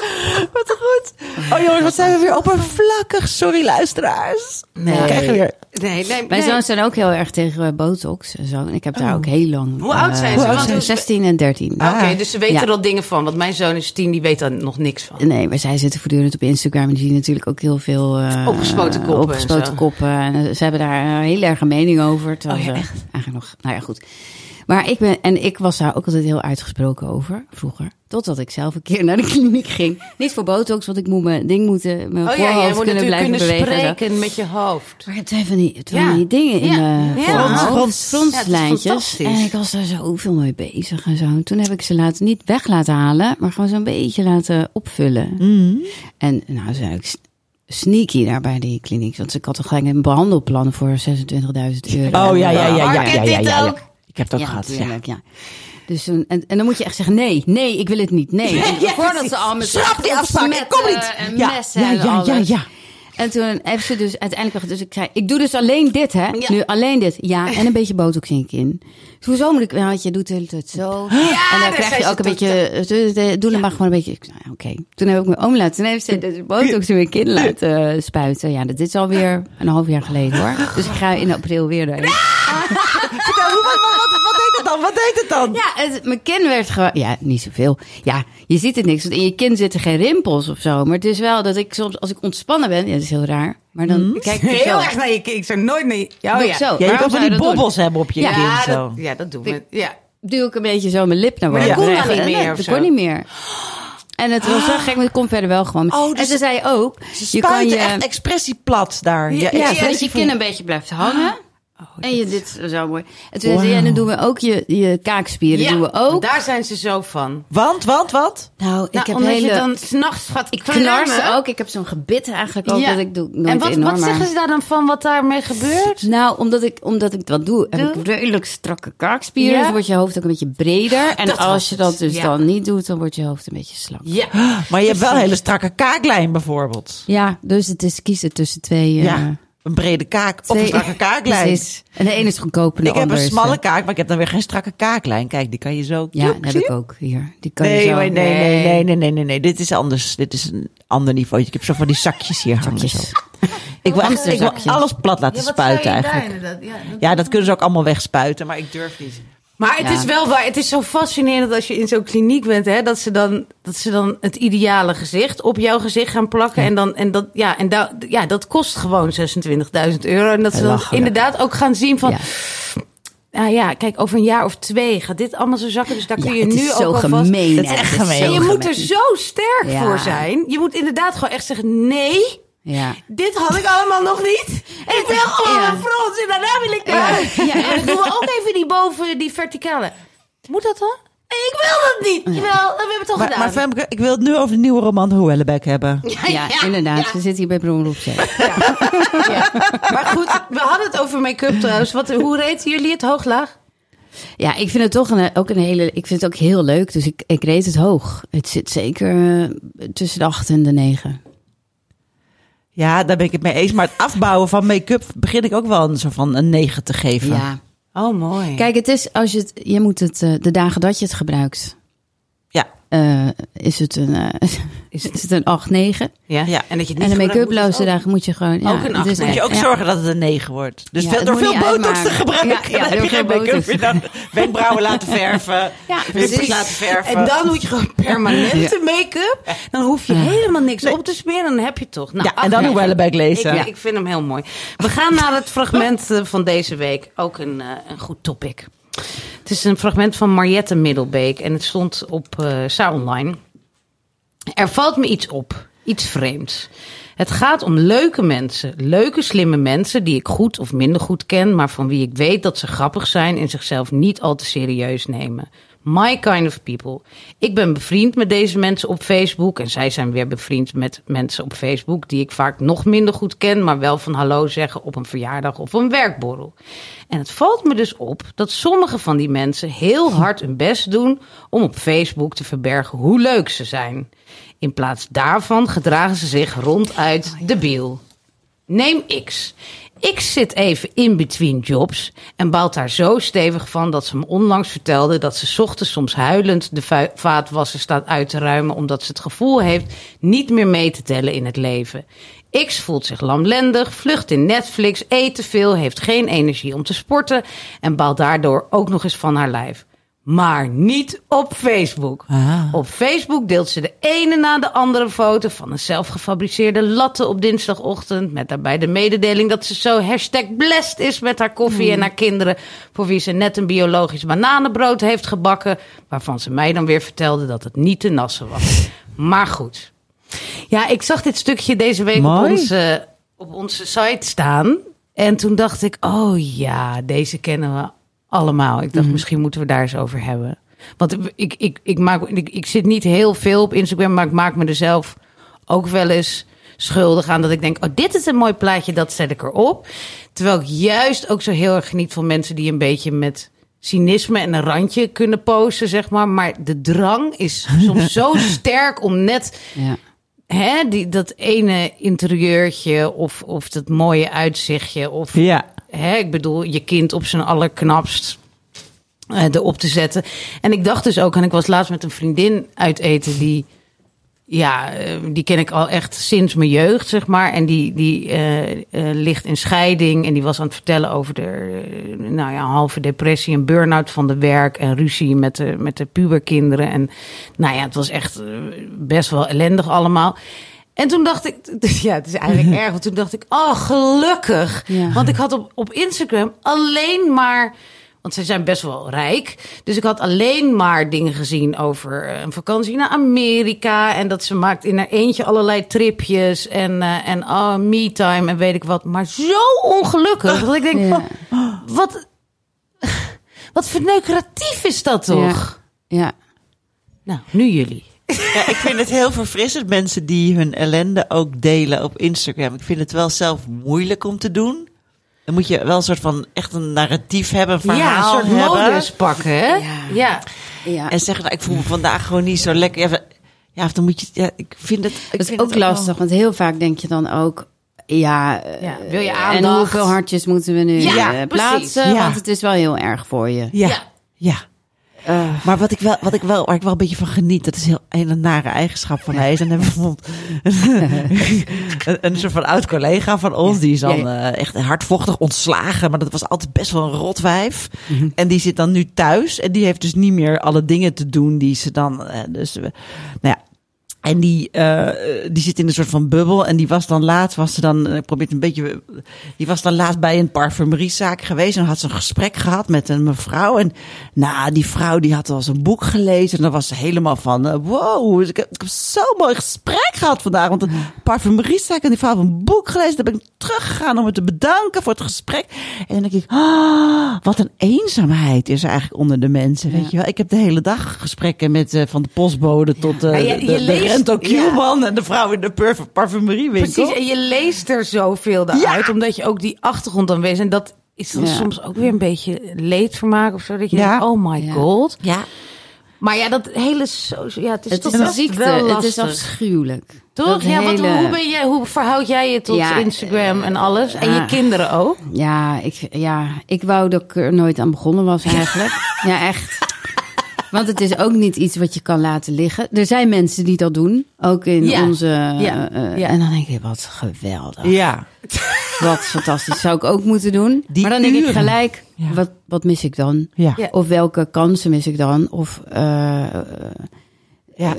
Wat goed. Oh jongens, wat zijn we weer oppervlakkig. Sorry luisteraars. Nee. We krijgen weer... Nee, nee, Mijn nee. zoons zijn ook heel erg tegen eh, botox en zo. En ik heb daar ook heel lang... Hoe oud zijn eh, ze? Zijn we- 16 en 13. Oké, Ah. dus ze weten Ja. er al dingen van. Want mijn zoon is tien, die weet daar nog niks van. Nee, maar zij zitten voortdurend op Instagram en die zien natuurlijk ook heel veel... eh, Opgespoten koppen en Opgespoten zo. koppen. En ze hebben daar een heel erg een mening over. terwijl Oh ja, ze echt? Eigenlijk nog... Nou ja, goed. Maar ik ben... En ik was daar ook altijd heel uitgesproken over, vroeger. Totdat ik zelf een keer naar de kliniek ging. Niet voor botox, want ik moet mijn ding moeten... Mijn Oh ja, voorhoofd je moet kunnen natuurlijk blijven kunnen bewegen. spreken met je hoofd. Maar hebt twee van die, Ja. die dingen in Ja. Frons- frons. Fronslijntjes. Het en ik was daar zoveel mee bezig en zo. En toen heb ik ze laten, niet weg laten halen, maar gewoon zo'n beetje laten opvullen. Mm. En nou, zei ik sneaky daar bij die kliniek. Want ik had toch gelijk een behandelplan voor 26.000 euro. Oh ja, ja, ja, ja, ja, ja, ja, ja. Ik heb het ook Ja, gehad. Ja. natuurlijk, ja. Dus toen, en, en dan moet je echt zeggen, nee, nee, ik wil het niet, nee. Ja, voordat ze al met Schrap die afspraak, kom niet. En Ja, ja, ja, ja, ja. En toen heeft ze dus uiteindelijk, dus ik zei, ik doe dus alleen dit, hè? Ja. Nu alleen dit, ja, en een beetje botox in je kin. Dus hoezo moet ik, want je doet de hele tijd zo. en dan krijg je ook een beetje, eh, doe dan maar gewoon een beetje. Nou, Oké. Toen heb ik mijn oom laten, toen heeft ze de botox in mijn kin laten eh, spuiten. Ja, dat is alweer een half jaar geleden, hoor. Dus ik ga in april weer daarheen. Vertel, hoe- wat, wat, wat, wat deed het dan? Wat deed het dan? Ja, het, mijn kin werd gewoon... Ja, niet zoveel. Ja, je ziet het niks. Want in je kin zitten geen rimpels of zo. Maar het is wel dat ik soms, als ik ontspannen ben... Ja, dat is heel raar. Maar dan kijk ik Heel zo. erg naar je kind. Ik zou nooit naar je... Ja, oh, ja. zo. Ja, je kan van die doen? bobbels hebben op je Ja, kin. Ja, zo. dat, ja, dat doen we. Ja. Duw ik een beetje zo mijn lip naar Maar boven. dat kon dan niet meer Dat kon niet meer. En het was zo gek, maar het komt verder wel gewoon. Oh, dus en ze zei ook, Ze je kan je... echt expressieplat daar. Ja, Ja, ja, dat je kin een beetje blijft hangen. En je dit zo mooi. En toen zei ze, ja, dan doen we ook je, je kaakspieren. doen we ook. daar zijn ze zo van. Want, want, wat? Nou, ik Nou, heb omdat hele... je dan s'nachts gaat Ik knars ook. Ik heb zo'n gebit eigenlijk ook. Ja. Dat ik doe nooit En wat, enorm, wat zeggen ze daar dan van wat daarmee gebeurt? Nou, omdat ik, omdat ik dat doe, heb ik Doe? redelijk strakke kaakspieren. Ja. Dus wordt je hoofd ook een beetje breder. En Dat was als je dat dus ja. dan niet doet, dan wordt je hoofd een beetje slank. Ja. Maar je hebt wel een hele strakke kaaklijn bijvoorbeeld. Ja, dus het is kiezen tussen twee... eh, Ja, een brede kaak of een strakke kaaklijn. Precies. En de ene is goedkoop en de Ik heb een smalle kaak, maar ik heb dan weer geen strakke kaaklijn. Kijk, die kan je zo... Ja, Joep, dat heb ik je? ook hier. Die kan je Nee, zo... maar nee, nee, nee, nee, nee, nee, nee. Dit is anders. Dit is een ander niveau. Ik heb zo van die zakjes hier hangen. Zakjes. Zo. Ik wil, echt, ik wil Hamsterzakjes. alles plat laten spuiten eigenlijk. Ja, dat kunnen ze ook allemaal wegspuiten, maar ik durf niet. Maar het Ja. is wel waar. Het is zo fascinerend als je in zo'n kliniek bent, hè, dat ze dan, dat ze dan het ideale gezicht op jouw gezicht gaan plakken. En dan, en dat, ja, en da, ja, dat kost gewoon 26.000 euro. En dat ze dan inderdaad ook gaan zien van, Ja. nou ja, kijk, over een jaar of twee gaat dit allemaal zo zakken. Dus daar kun je nu ook alvast... gemeen. Het is echt gemeen. En je moet er zo sterk Ja. voor zijn. Je moet inderdaad gewoon echt zeggen, nee, Ja. dit had ik allemaal nog niet. En ik wil gewoon Ja. een frons en daarna wil ik daar. Ja. En dan doen we ook even die boven, die verticale. Moet dat dan? Ik wil dat niet. Jawel, we hebben het toch Maar, gedaan. maar Femke, ik wil het nu over de nieuwe roman Hoellebeck hebben. Ja, inderdaad. We zitten hier bij. Ja. Maar goed, we hadden het over make-up trouwens. Wat, hoe reten jullie het hoog-laag? Ja, ik vind het toch een, ook een hele. Ik vind het ook heel leuk. Dus ik, ik reed het hoog. Het zit zeker eh, tussen de acht en de negen. Ja, daar ben ik het mee eens. Maar het afbouwen van make-up begin ik ook wel een soort van een 9 te geven. Ja. Oh, mooi. Kijk, het is als je het. Je moet het eh, de dagen dat je het gebruikt. Ja. eh, is het een, eh, is het een 8, 9. ja. Ja. En dat je het En niet de make-uploze dagen moet je gewoon. Ja, Ook een het is acht, Moet je ook ja. zorgen dat het een 9 wordt. Dus Ja, door veel niet botox te gebruiken. Ja, ja, dan heb je geen make-up dan wenkbrauwen laten verven. Ja, precies. laten verven. En dan moet je gewoon permanente make-up. Dan hoef je helemaal niks op te smeren. Dan heb je het toch. Nou, ja, en dan ach, Hoellebeck lezen. Ik, ik vind hem heel mooi. We gaan naar het fragment eh, van deze week. Ook een, een goed topic. Het is een fragment van Mariette Middelbeek. En het stond op eh Sa Online. Er valt me iets op. Iets vreemds. Het gaat om leuke mensen. Leuke, slimme mensen die ik goed of minder goed ken. Maar van wie ik weet dat ze grappig zijn en zichzelf niet al te serieus nemen. My kind of people. Ik ben bevriend met deze mensen op Facebook. En zij zijn weer bevriend met mensen op Facebook die ik vaak nog minder goed ken. Maar wel van hallo zeggen op een verjaardag of een werkborrel. En het valt me dus op dat sommige van die mensen heel hard hun best doen om op Facebook te verbergen hoe leuk ze zijn. In plaats daarvan gedragen ze zich ronduit debiel. Neem X. X zit even in between jobs en baalt daar zo stevig van dat ze me onlangs vertelde dat ze ochtends soms huilend de vaatwasser staat uit te ruimen omdat ze het gevoel heeft niet meer mee te tellen in het leven. X voelt zich lamlendig, vlucht in Netflix, eet te veel, heeft geen energie om te sporten en baalt daardoor ook nog eens van haar lijf. Maar niet op Facebook. Ah. Op Facebook deelt ze de ene na de andere foto van een zelfgefabriceerde latte op dinsdagochtend. Met daarbij de mededeling dat ze zo hashtag blessed is met haar koffie en haar kinderen. Voor wie ze net een biologisch bananenbrood heeft gebakken. Waarvan ze mij dan weer vertelde dat het niet te nassen was. Maar goed. Ja, ik zag dit stukje deze week op onze, op onze site staan. En toen dacht ik, oh ja, deze kennen we allemaal. Ik dacht, misschien moeten we daar eens over hebben. Want ik, ik, ik, maak, ik, ik zit niet heel veel op Instagram, maar ik maak me er zelf ook wel eens schuldig aan. Dat ik denk, oh, dit is een mooi plaatje, dat zet ik erop. Terwijl ik juist ook zo heel erg geniet van mensen die een beetje met cynisme en een randje kunnen posten, zeg maar. Maar de drang is soms zo sterk om net Ja. hè, die, dat ene interieurtje of, of dat mooie uitzichtje. Of Ja. Hè, ik bedoel, je kind op zijn allerknapst eh, erop te zetten. En ik dacht dus ook, en ik was laatst met een vriendin uit eten die. Ja, eh, die ken ik al echt sinds mijn jeugd, zeg maar. En die, die eh, ligt in scheiding. En die was aan het vertellen over de nou ja, halve depressie en burn-out van de werk. En ruzie met de, met de puberkinderen. En nou ja, het was echt best wel ellendig allemaal. En toen dacht ik, ja, het is eigenlijk erg. Want toen dacht ik, oh, gelukkig. Ja. Want ik had op, op Instagram alleen maar. Want ze zijn best wel rijk. Dus ik had alleen maar dingen gezien over eh, een vakantie naar Amerika. En dat ze maakt in haar eentje allerlei tripjes. En, eh, en oh, me-time en weet ik wat. Maar zo ongelukkig. Dat ik denk, Ja. oh, wat, wat verneukeratief is dat toch? Ja. Nou, nu jullie. Ja, ik vind het heel verfrissend, mensen die hun ellende ook delen op Instagram. Ik vind het wel zelf moeilijk om te doen. Dan moet je wel een soort van echt een narratief hebben, een ja, verhaal een soort hebben. modus pakken, hè? Ja. ja. ja. En zeggen, nou, ik voel me vandaag gewoon niet zo lekker. Ja, ja of dan moet je, ja, ik vind het. Ik Dat is vind ook het wel- lastig, want heel vaak denk je dan ook... Ja, eh, Ja, wil je en aandacht? hoeveel hartjes moeten we nu Ja, eh, plaatsen? Ja. Want het is wel heel erg voor je. Ja, Ja. Eh, Maar wat ik wel, wat ik wel, waar ik wel een beetje van geniet, dat is heel een hele nare eigenschap van mij. is. En dan bijvoorbeeld een, een soort van oud collega van ons, die is dan eh, echt hardvochtig ontslagen, maar dat was altijd best wel een rotwijf. Mhm. En die zit dan nu thuis en die heeft dus niet meer alle dingen te doen die ze dan, eh, dus, nou ja. En die, eh, die zit in een soort van bubbel. En die was dan laatst, was ze dan, eh, ik probeer het een beetje, die was dan laatst bij een parfumeriezaak geweest. En had ze een gesprek gehad met een mevrouw. En nou, die vrouw die had al eens een boek gelezen. En dan was ze helemaal van, eh, wow, ik heb, ik heb zo'n mooi gesprek gehad vandaag. Want een parfumeriezaak en die vrouw had een boek gelezen. Dan ben ik teruggegaan om haar te bedanken voor het gesprek. En dan denk ik, ah, wat een eenzaamheid is er eigenlijk onder de mensen. Weet je wel, ik heb de hele dag gesprekken met uh, van de postbode tot de, de, leest- Rento ja. Kielman en de vrouw in de parf- parfumeriewinkel. Precies, en je leest er zoveel uit, omdat je ook die achtergrond dan weet. En dat is dan Ja. soms ook weer een beetje leedvermaak of zo. Dat je Ja. denkt, oh my Ja. god. Ja, Maar ja, dat hele... Ja, het is Het toch is een ziekte. wel Het is afschuwelijk. Toch? Dat Ja, wat, hele- hoe, ben jij, hoe verhoud jij je tot Ja, Instagram en alles? En je ja. kinderen ook? Ja ik, ja, ik wou dat ik er nooit aan begonnen was eigenlijk. Ja, echt. Want het is ook niet iets wat je kan laten liggen. Er zijn mensen die dat doen. Ook in Ja. onze... Ja. eh, Ja. En dan denk ik, wat geweldig. ja. Wat fantastisch. Zou ik ook moeten doen. Die maar dan denk ik gelijk, Ja. wat, wat mis ik dan? Ja. Ja. Of welke kansen mis ik dan? Of eh, eh, Ja.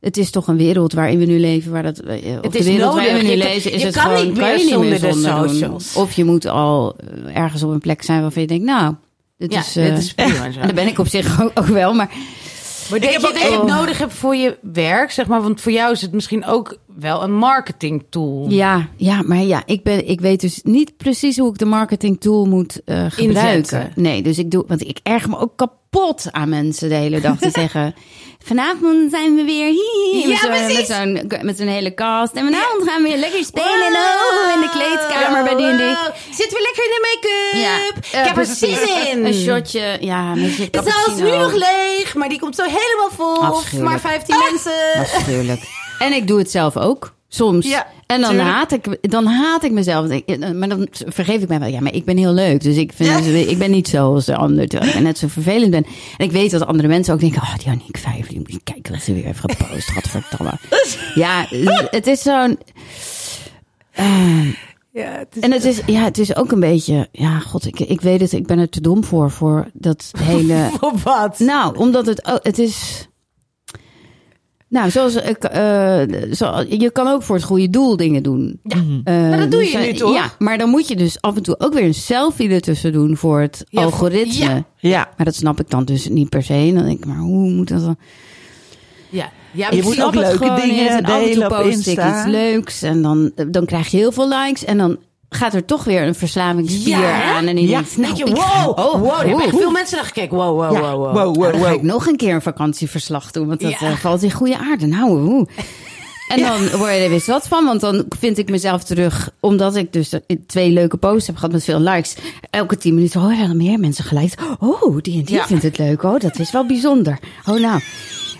het is toch een wereld waarin we nu leven, waar dat. eh, Het de is wereld nodig. waarin we nu Je leven, is je het kan gewoon niet kan meer je niet meer zonder de doen. socials. Of je moet al eh, ergens op een plek zijn waarvan je denkt, nou, dit Ja, is. eh, dit is prima zo. en dat ben ik op zich ook, ook wel, maar Maar dat je dat je het echt- nodig hebt voor je werk, zeg maar. Want voor jou is het misschien ook wel een marketing tool. ja, ja, maar ja, ik ben, ik weet dus niet precies hoe ik de marketing tool moet eh, gebruiken. Inzetten. Nee, dus ik doe, want ik erger me ook kapot aan mensen de hele dag die zeggen. Vanavond zijn we weer hier. Ja, met zo'n- zo'n hele cast. En vanavond gaan we weer lekker spelen. Oh, in de kleedkamer bij die en die. Wow. Zitten we lekker in de make-up? Ja, ik heb er zin in. Een shotje, ja, je De zaal is nu nog leeg, maar die komt zo helemaal vol. Maar 15 mensen. Afschuwelijk. En ik doe het zelf ook. Soms. Ja, en dan tuurlijk. haat, ik, dan haat ik mezelf. Maar dan vergeef ik mij wel. Ja, maar ik ben heel leuk. Dus ik, vind, ik ben niet zoals de ander. Terwijl ik net zo vervelend ben. En ik weet dat andere mensen ook denken... Oh, die Annick Vijf, die moet je kijken wat ze weer heeft gepost. Gadverdamme. Ja, het is zo'n... eh, Ja, het is en het is, ja, het is ook een beetje... Ja, god, ik, ik weet het. Ik ben er te dom voor. Voor dat hele... voor wat? Nou, omdat het, oh, het is. Nou, zoals ik, eh, zo, je kan ook voor het goede doel dingen doen. Ja, Eh, maar dat doe je dus, nu eh, toch? Ja, maar dan moet je dus af en toe ook weer een selfie ertussen doen voor het Ja, algoritme. ja. Ja. Maar dat snap ik dan dus niet per se. En dan denk ik, maar hoe moet dat dan? Ja, ja Je moet ook leuke dingen. En af en toe delen op post ik Insta. iets leuks. En dan, dan krijg je heel veel likes. En dan gaat er toch weer een verslavingsspier Ja, aan. En je Ja. denkt, nou, je, ga- wow, oh, wow, veel mensen naar gekeken. Wow, wow, Ja. wow, wow. Wow, wow, dan ga ik nog een keer een vakantieverslag doen, want dat eh, valt in goede aarde. Nou, oeh. En dan word je er weer zat van, want dan vind ik mezelf terug, omdat ik dus twee leuke posts heb gehad met veel likes. Elke tien minuten, oh, er hebben meer mensen geliked. Oh, die en die Ja. vindt het leuk. Oh, dat is wel bijzonder. Oh, nou.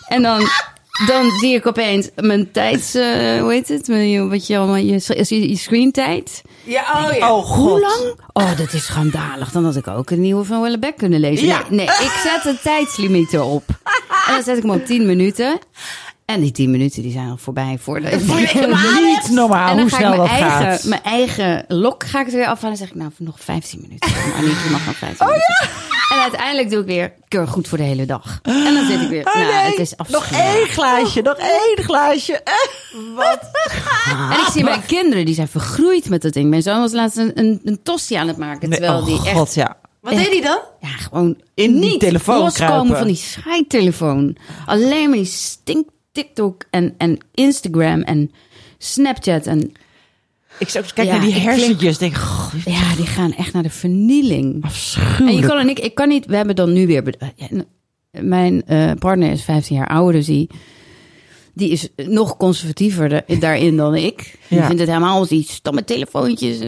En dan, dan zie ik opeens mijn tijds, eh, hoe heet het? Mijn- Wat je allemaal, je, je, je screentijd. Ja, oh ja. Oh, god. Hoe lang? Oh, dat is schandalig. Dan had ik ook een nieuwe van Wellebeck kunnen lezen. Ja. Nee, nee, ik zet een tijdslimiet erop. En dan zet ik hem op 10 minuten. En die 10 minuten die zijn al voorbij voor de... Niet normaal en hoe snel mijn dat eigen, gaat. mijn eigen lok ga ik er weer afhalen. En zeg ik, nou, nog 15 minuten. Mag nog 15 Oh, minuten. En uiteindelijk doe ik weer keur goed voor de hele dag. En dan zit ik weer, Oh, nou, nee. het is Nog afschuwelijk. één glaasje, nog één glaasje. Eh. En ik zie mijn kinderen, die zijn vergroeid met dat ding. Mijn zoon was laatst een, een, een aan het maken. Nee, Terwijl oh die echt god, ja. Wat deed hij dan? Ja, gewoon In die niet telefoon loskomen kruipen. van die scheidtelefoon. Alleen maar die stink TikTok en, en Instagram en Snapchat. En Ik zou eens kijken Ja, naar die hersentjes. Denk, goh, ja, die gaan echt naar de vernieling. afschuwelijk. En je kan en ik, ik kan niet, we hebben dan nu weer, n- mijn eh, partner is 15 jaar ouder, dus die, die is nog conservatiever da- daarin dan ik. Die Ja. vindt het helemaal als die stomme telefoontjes.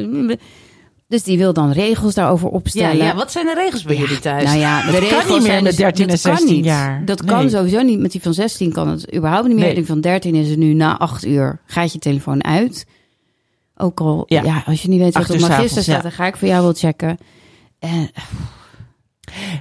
Dus die wil dan regels daarover opstellen. ja, wat zijn de regels bij jullie thuis? Nou ja, de kan regels niet meer zijn met dus- 13 dat en kan 16 niet. jaar. Dat Nee. kan sowieso niet. Met die van 16 kan het überhaupt niet meer. Nee. Die van 13 is het nu na 8 uur. Gaat je telefoon uit. Ook al, ja, Ja. als je niet weet wat op magister staat, dan ga ik voor jou wel checken. En,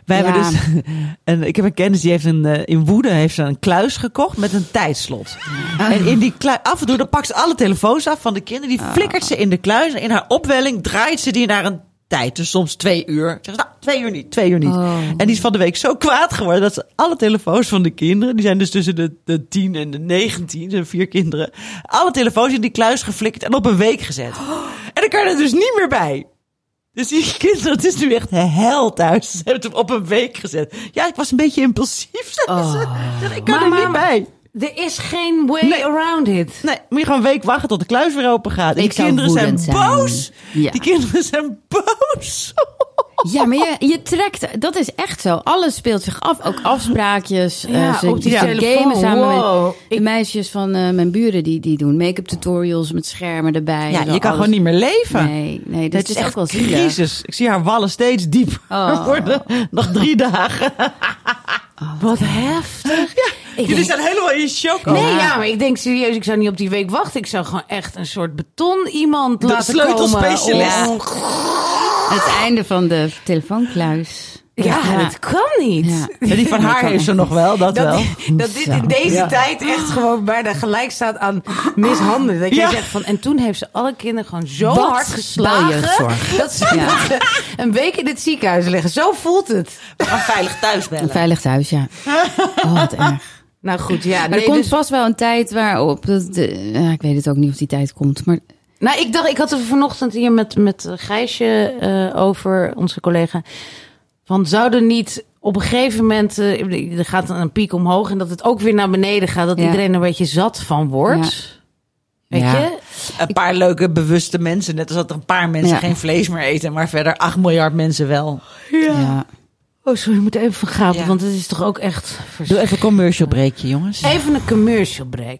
Wij hebben dus, en ik heb een kennis die heeft een, eh, in Woede heeft ze een kluis gekocht met een tijdslot. En in die kluis, af en toe dan pakt ze alle telefoons af van de kinderen, die flikkert ze in de kluis en in haar opwelling draait ze die naar een tijd. Dus soms twee uur. Zeg, nou, twee uur niet, twee uur niet. Oh. En die is van de week zo kwaad geworden dat ze alle telefoons van de kinderen, die zijn dus tussen de, de 10 en de 19, zijn vier kinderen, alle telefoons in die kluis geflikkerd en op een week gezet. En dan kan je er dus niet meer bij. Dus die kinderen, het is nu echt hel thuis. Ze hebben het op een week gezet. Ja, ik was een beetje impulsief. ze. Ik kan Maar- er maar- niet bij. Er is geen way Nee. around it. Nee, moet je gewoon een week wachten tot de kluis weer open gaat. En Ik die kinderen zijn, boos. Ja. Die kinderen zijn boos. Ja, maar je, je trekt, dat is echt zo. Alles speelt zich af. Ook afspraakjes. Ja, ze op die gamen samen Wow. met de meisjes van eh, mijn buren. Die, die doen make-up tutorials met schermen erbij. Ja, je kan alles. gewoon niet meer leven. Nee, nee, dat Het is, echt wel zielig. crisis. Ik zie haar wallen steeds dieper Oh. worden. Nog drie dagen. Wat heftig. Ik Jullie denk- zijn helemaal in shock. Nee, ja, maar ik denk serieus, ik zou niet op die week wachten. Ik zou gewoon echt een soort beton iemand De laten komen. sleutelspecialist. om- Het einde van de telefoonkluis. Ja, dat kan niet. Ja. En die van haar heeft ze nog wel, dat, wel. Dat, dit in deze Ja. tijd echt gewoon bijna gelijk staat aan mishandelen. Dat je Ja. zegt van, en toen heeft ze alle kinderen gewoon zo Wat hard geslagen. Dat ze, een week in het ziekenhuis liggen. Zo voelt het. Gaan veilig thuis bellen. Een veilig thuis, ja. Oh, wat erg. Nou goed, ja. Maar nee, er komt dus- vast wel een tijd waarop... Dat de, ik weet het ook niet of die tijd komt. Maar Nou, ik dacht, ik had er vanochtend hier met, met Gijsje eh, over, onze collega. Van zouden niet op een gegeven moment, eh, er gaat een piek omhoog en dat het ook weer naar beneden gaat, dat Ja. iedereen er een beetje zat van wordt. Weet Ja. je? Een paar leuke, bewuste mensen. Net als dat er een paar mensen Ja. geen vlees meer eten. Maar verder 8 miljard mensen wel. ja. Oh, sorry, ik moet even Ja. want het is toch ook echt. Doe even een commercial breakje, jongens. Even een commercial break.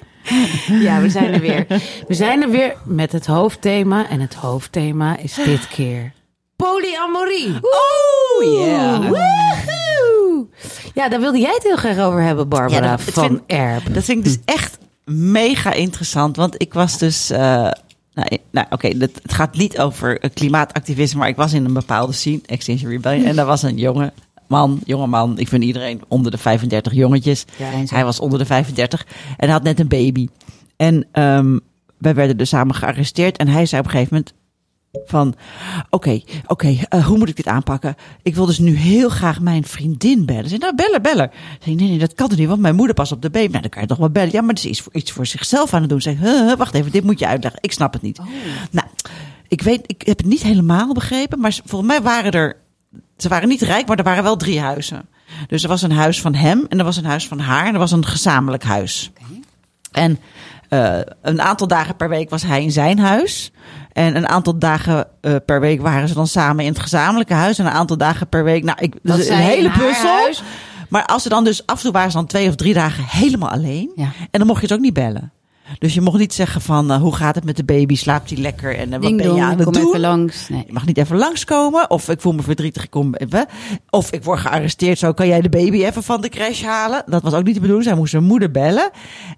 Ja, we zijn er weer. We zijn er weer met het hoofdthema. En het hoofdthema is dit keer polyamorie. Oeh, yeah. Woehoe! Ja, daar wilde jij het heel graag over hebben, Barbara Ja, dat- het van vind- Erb. Dat vind ik dus echt mega interessant. Want ik was dus. eh, nou, nou oké, het gaat niet over eh, klimaatactivisme. Maar ik was in een bepaalde scene, Extinction Rebellion. En daar was een jonge man, jonge man. Ik vind iedereen onder de 35 jongetjes. Ja, hij was onder de 35 en had net een baby. En ehm, wij werden dus samen gearresteerd. En hij zei op een gegeven moment van, oké, oké, eh, hoe moet ik dit aanpakken? Ik wil dus nu heel graag mijn vriendin bellen. Ze zei, nou, bellen, bellen. Zei, nee, nee, dat kan toch niet, want mijn moeder pas op de baby. Nou, dan kan je toch wel bellen. Ja, maar ze is voor, iets voor zichzelf aan het doen. Ze zei, huh, wacht even, dit moet je uitleggen. Ik snap het niet. Nou, ik weet, ik heb het niet helemaal begrepen, maar ze- volgens mij waren er, ze waren niet rijk, maar er waren wel drie huizen. Dus er was een huis van hem en er was een huis van haar en er was een gezamenlijk huis. En eh, een aantal dagen per week was hij in zijn huis. En een aantal dagen eh, per week waren ze dan samen in het gezamenlijke huis. En een aantal dagen per week. Nou, ik, Dat dus een hele puzzel. Maar als ze dan dus af en toe waren ze dan twee of drie dagen helemaal alleen. Ja. En dan mocht je het ook niet bellen. Dus je mocht niet zeggen van eh, hoe gaat het met de baby? Slaapt hij lekker? En eh, wat Ding ben je dong, aan het kom doen? even langs. Nee. Je mag niet even langskomen. Of ik voel me verdrietig. Ik kom even. Of ik word gearresteerd. Zo kan jij de baby even van de crash halen. Dat was ook niet de bedoeling. Zij moest zijn moeder bellen.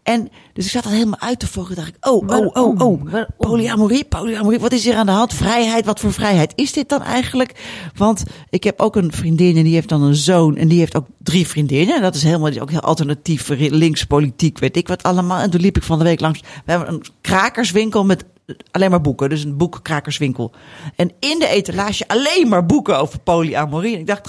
En dus ik zat dat helemaal uit te volgen. Dacht ik, oh, oh, oh, oh. Polyamorie, polyamorie. Wat is hier aan de hand? Vrijheid. Wat voor vrijheid is dit dan eigenlijk? Want ik heb ook een vriendin en die heeft dan een zoon. En die heeft ook drie vriendinnen. En dat is helemaal ook heel alternatief. Linkspolitiek, weet ik wat allemaal. En toen liep ik van de week langs. We hebben een krakerswinkel met alleen maar boeken. Dus een boekkrakerswinkel. En in de etalage alleen maar boeken over polyamorie. En ik dacht,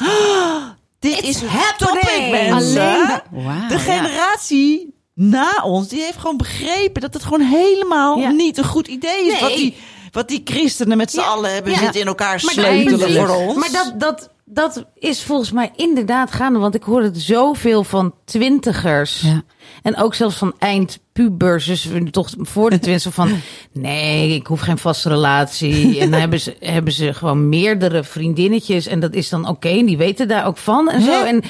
dit is het topic, mensen. Alleen- Wauw, de generatie na ons, die heeft gewoon begrepen dat het gewoon helemaal Ja. niet een goed idee is. Nee. Wat, die, wat die christenen met z'n Ja. allen hebben Ja. zitten in elkaar Maar sleutelen voor ons. Maar dat, dat, dat is volgens mij inderdaad gaande. Want ik hoor het zoveel van twintigers. Ja. En ook zelfs van eindpubers. Dus toch voor de twintig van... Nee, ik hoef geen vaste relatie. En dan hebben ze, hebben ze gewoon meerdere vriendinnetjes. En dat is dan oké. en die weten daar ook van en zo. En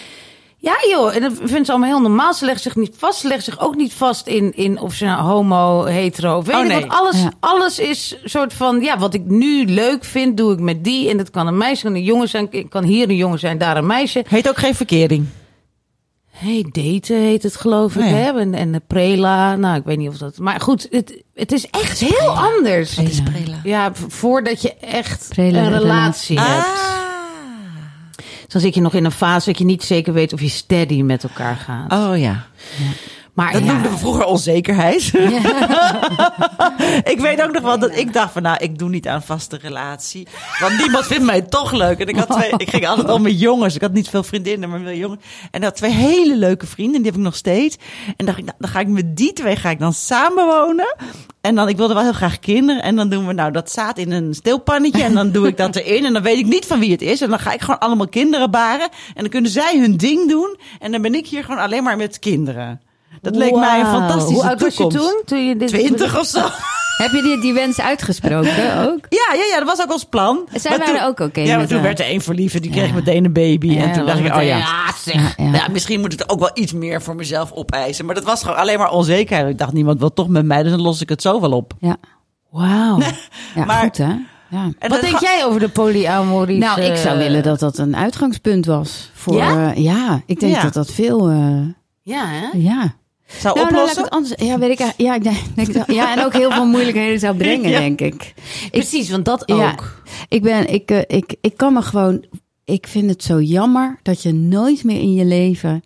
ja joh, en dat vinden ze allemaal heel normaal. Ze leggen zich niet vast. Ze leggen zich ook niet vast in, in of ze nou homo, hetero, weet Oh, nee. wat. Alles, Ja. alles is soort van, ja, wat ik nu leuk vind, doe ik met die. En dat kan een meisje, kan een jongen zijn. Kan hier een jongen zijn, daar een meisje. Heet ook geen verkering. Hey, daten heet het geloof ik, Oh hè? En, en de prela, nou, ik weet niet of dat... Maar goed, het, het is echt heel anders. Prela? Ja, voordat je echt Prela, een rela- relatie hebt. Ah. Dan zit je nog in een fase dat je niet zeker weet of je steady met elkaar gaat. Oh ja. Maar Dat ja, noemden we vroeger onzekerheid. ik weet ook nog wel dat ik dacht van nou, ik doe niet aan vaste relatie. Want niemand vindt mij toch leuk. En ik, had twee, ik ging altijd al met jongens. Ik had niet veel vriendinnen, maar veel jongens. En ik had twee hele leuke vrienden. Die heb ik nog steeds. En dacht ik, nou, dan ga ik met die twee ga ik dan samenwonen. En dan, ik wilde wel heel graag kinderen. En dan doen we nou dat zaad in een stilpannetje. En dan doe ik dat erin. En dan weet ik niet van wie het is. En dan ga ik gewoon allemaal kinderen baren. En dan kunnen zij hun ding doen. En dan ben ik hier gewoon alleen maar met kinderen. Dat leek mij een fantastische Hoe oud was je toen? toen je dit Twintig of zo. Heb je die, die wens uitgesproken ook? Ja, ja, ja, dat was ook ons plan. Zij Maar waren toen- ook oké Ja, maar toen haar. werd er één verliefd. Die kreeg Ja. meteen een baby. Ja, en toen dacht ik, oh ja. zeg. Ja, ja. Ja, misschien moet het ook wel iets meer voor mezelf opeisen. Maar dat was gewoon alleen maar onzekerheid. Ik dacht, niemand wil toch met mij, dus dan los ik het zo wel op. Ja, Wauw. ja Maar- goed hè? Ja. En Wat denk jij over de polyamorie? Nou, ik zou willen dat dat een uitgangspunt was. Voor, Ja? ja? ja, ik denk Ja. dat dat veel... eh, Ja, hè? ja. Zou Nou, nou, laat ik oplossen? het anders. Ja, weet ik. Ja, ik denk, ja, en ook heel veel moeilijkheden zou brengen, Ja. denk ik. Precies, want dat Ja. ook. Ik ben, ik, eh, ik, ik kan me gewoon. Ik vind het zo jammer dat je nooit meer in je leven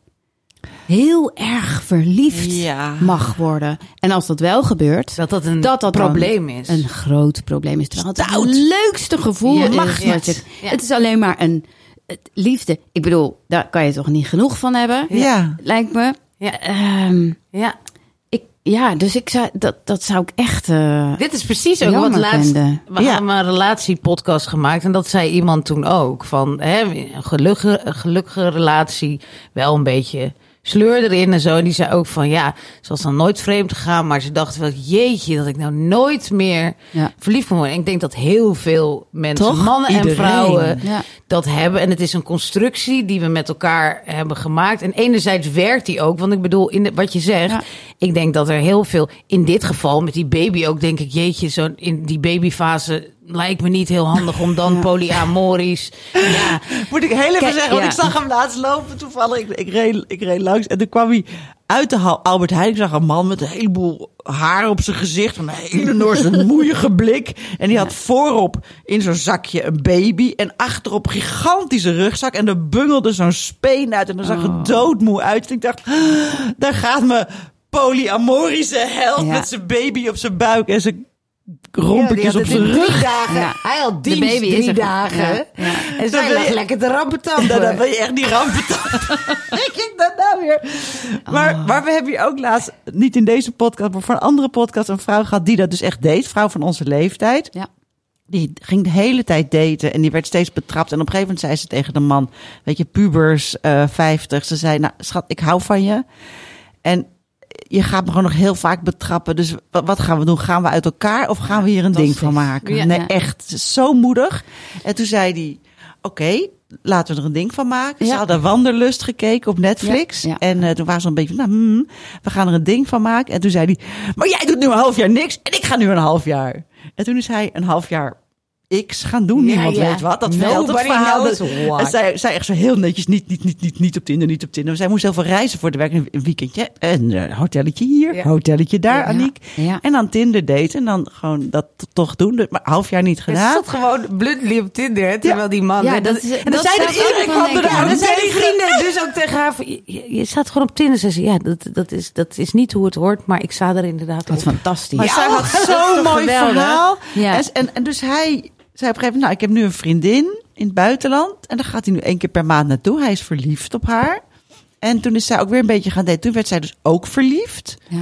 heel erg verliefd Ja. mag worden. En als dat wel gebeurt, Dat dat een dat dat probleem is. een groot probleem is. Terwijl het Stout. het leukste gevoel Ja, mag ja. Het, Ja. het is alleen maar een het liefde. Ik bedoel, daar kan je toch niet genoeg van hebben, Ja. lijkt me. Ja. Ehm, ja. ik, ja, dus ik zou, dat, dat zou ik echt. eh, Dit is precies ook wat laatst. vinden. We Ja. hebben een relatiepodcast gemaakt en dat zei iemand toen ook van hè, een gelukkige, een gelukkige relatie, wel een beetje sleur erin en zo. En die zei ook van ja, ze was dan nooit vreemd gegaan, maar ze dacht wel jeetje dat ik nou nooit meer Ja. verliefd kan worden. En ik denk dat heel veel mensen, Toch? mannen en vrouwen, Ja. dat hebben. En het is een constructie die we met elkaar hebben gemaakt. En enerzijds werkt die ook. Want ik bedoel, in de, wat je zegt, Ja. ik denk dat er heel veel, in dit geval met die baby ook, denk ik, jeetje, zo in die babyfase lijkt me niet heel handig om dan polyamorisch. Ja, Moet ik heel even Kijk, zeggen, want ja. ik zag hem laatst lopen toevallig. Ik, ik, reed, ik reed langs en toen kwam hij uit de hal- Albert Heijn. Ik zag een man met een heleboel haar op zijn gezicht. Een hele Noorse moeige blik. En die had voorop in zo'n zakje een baby. En achterop gigantische rugzak. En er bungelde zo'n speen uit. En dan zag het doodmoe uit. En ik dacht, "Ah, daar gaat mijn polyamorische held Ja. met zijn baby op zijn buik. En zijn rompetjes op zijn rug. dagen. Ja. Hij had De dienst baby is drie dagen. Ja. En Dan zij wil lag je- lekker te rampetampen. Nou, dan ben je echt die rampen. Ik dat nou weer. Maar, Oh. maar we hebben hier ook laatst, niet in deze podcast, maar voor een andere podcast, een vrouw gehad die dat dus echt deed. Vrouw van onze leeftijd. Ja. Die ging de hele tijd daten en die werd steeds betrapt. En op een gegeven moment zei ze tegen de man, weet je, pubers, eh 50. Ze zei, nou schat, ik hou van je. En je gaat me gewoon nog heel vaak betrappen. Dus wat, gaan we doen? Gaan we uit elkaar of gaan we hier een ding van maken? Nee, echt zo moedig. En toen zei hij, oké, laten we er een ding van maken. Ze Ja. hadden Wanderlust gekeken op Netflix. Ja, ja. En eh, toen waren ze een beetje van, nou, hmm, we gaan er een ding van maken. En toen zei hij, maar jij doet nu een half jaar niks en ik ga nu een half jaar. En toen is hij een half jaar X gaan doen. Ja, Niemand ja. weet wat. Dat verhaal. knows Dus-. En zij, zij echt zo heel netjes, niet, niet, niet, niet, niet op Tinder, niet op Tinder. Zij moest heel veel reizen voor de werk, een een weekendje. En een hotelletje hier, Ja. hotelletje daar, Ja. Aniek. Ja. En dan Tinder daten en dan gewoon dat toch doen. Dus- Maar half jaar niet Het gedaan. zat gewoon bluntly op Tinder, hè, terwijl die man... Ja, en dat dat, is- en dan dat zei de er dat zei vrienden dus ook tegen haar... van, Je, je- je staat gewoon op Tinder. Zei ze, ja, dat, dat, is, dat is niet hoe het hoort, maar ik sta er inderdaad Wat op. fantastisch. Maar Ja, zij had dat zo'n toch mooi geweldig? verhaal. En, en dus hij zei op een gegeven moment, nou, ik heb nu een vriendin in het buitenland. En daar gaat hij nu één keer per maand naartoe. Hij is verliefd op haar. En toen is zij ook weer een beetje gaan daten. Toen werd zij dus ook verliefd. Ja.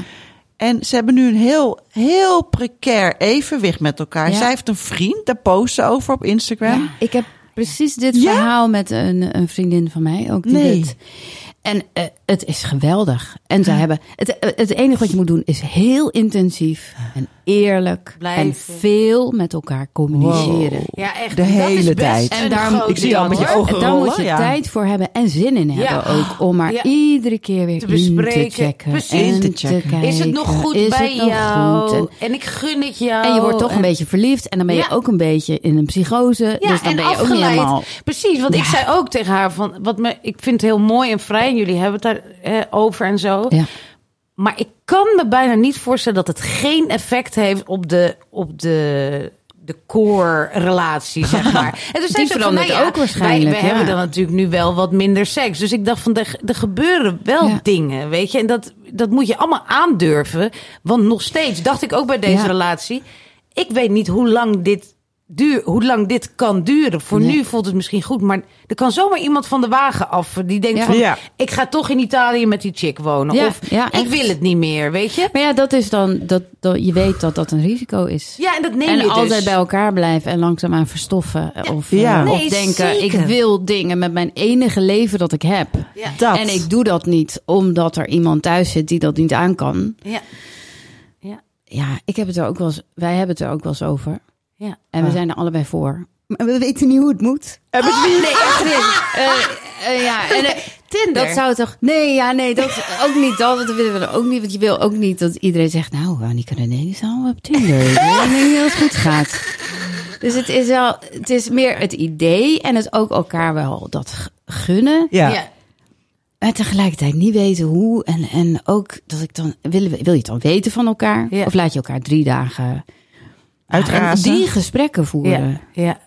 En ze hebben nu een heel, heel precair evenwicht met elkaar. Ja. Zij heeft een vriend, daar post ze over op Instagram. Ja, ik heb precies dit verhaal met een, een vriendin van mij. Ook die Nee. dit. En eh, het is geweldig. En ze hebben. Het, eh, het enige wat je moet doen is heel intensief en eerlijk. Blijven. En veel met elkaar communiceren. Wow. Ja, echt. De dat hele tijd. En daarom, groot Ik zie je al met je ogen En daar moet je ja. tijd voor hebben en zin in hebben Ja. ook. Om maar Ja. iedere keer weer Te in bespreken. te checken. Precies. En Te te checken. kijken. Is het nog goed Is bij het nog jou? goed? En, En ik gun het jou. en je wordt toch een En- beetje verliefd. En dan ben je Ja. ook een beetje in een psychose. Ja, dus dan en ben je ook niet afgeleid. helemaal... Precies, want ik zei ook tegen haar van, wat me, ik vind het heel mooi en vrij, en jullie hebben het daar over en zo. Ja. Maar ik kan me bijna niet voorstellen dat het geen effect heeft op de, op de, de core relatie, zeg maar. En toen zei ze van, verandert nou ja, ook waarschijnlijk, Wij, wij ja. hebben dan natuurlijk nu wel wat minder seks. Dus ik dacht van, er, er gebeuren wel Ja. dingen, weet je. En dat, dat moet je allemaal aandurven. Want nog steeds, dacht ik ook bij deze relatie... ik weet niet hoe lang dit duur, hoe lang dit kan duren. Voor Nee. nu voelt het misschien goed, maar er kan zomaar iemand van de wagen af die denkt Ja. van, Ja. ik ga toch in Italië met die chick wonen. Ja, of ja, ik echt. wil het niet meer, weet je? Maar ja, dat is dan, dat, dat, je weet dat dat een risico is. Ja, en dat neem en je dus. altijd bij elkaar blijven en langzaamaan verstoffen. Of, eh, Ja. of Nee, denken, zeker. ik wil dingen met mijn enige leven dat ik heb. Ja. Dat. En ik doe dat niet omdat er iemand thuis zit die dat niet aan kan. Ja. Ja. Ja, ik heb het er ook wel eens, wij hebben het er ook wel eens over. Ja. En we zijn er allebei voor. Maar we weten niet hoe het moet. Niet? Nee, echt niet. Eh, eh, ja, en, eh, Tinder. Dat zou toch... Nee, ja, nee, dat ook niet. Dat, dat willen we ook niet. Want je wil ook niet dat iedereen zegt... Nou, Annika René is al op Tinder. Ik weet niet dat het goed gaat. Dus het is wel... Het is meer het idee en het ook elkaar wel dat gunnen. Ja. Ja. En tegelijkertijd niet weten hoe. En, en ook dat ik dan... Wil, wil je het dan weten van elkaar? Ja. Of laat je elkaar drie dagen... Uitrazen. En die gesprekken voeren. Ja. ja.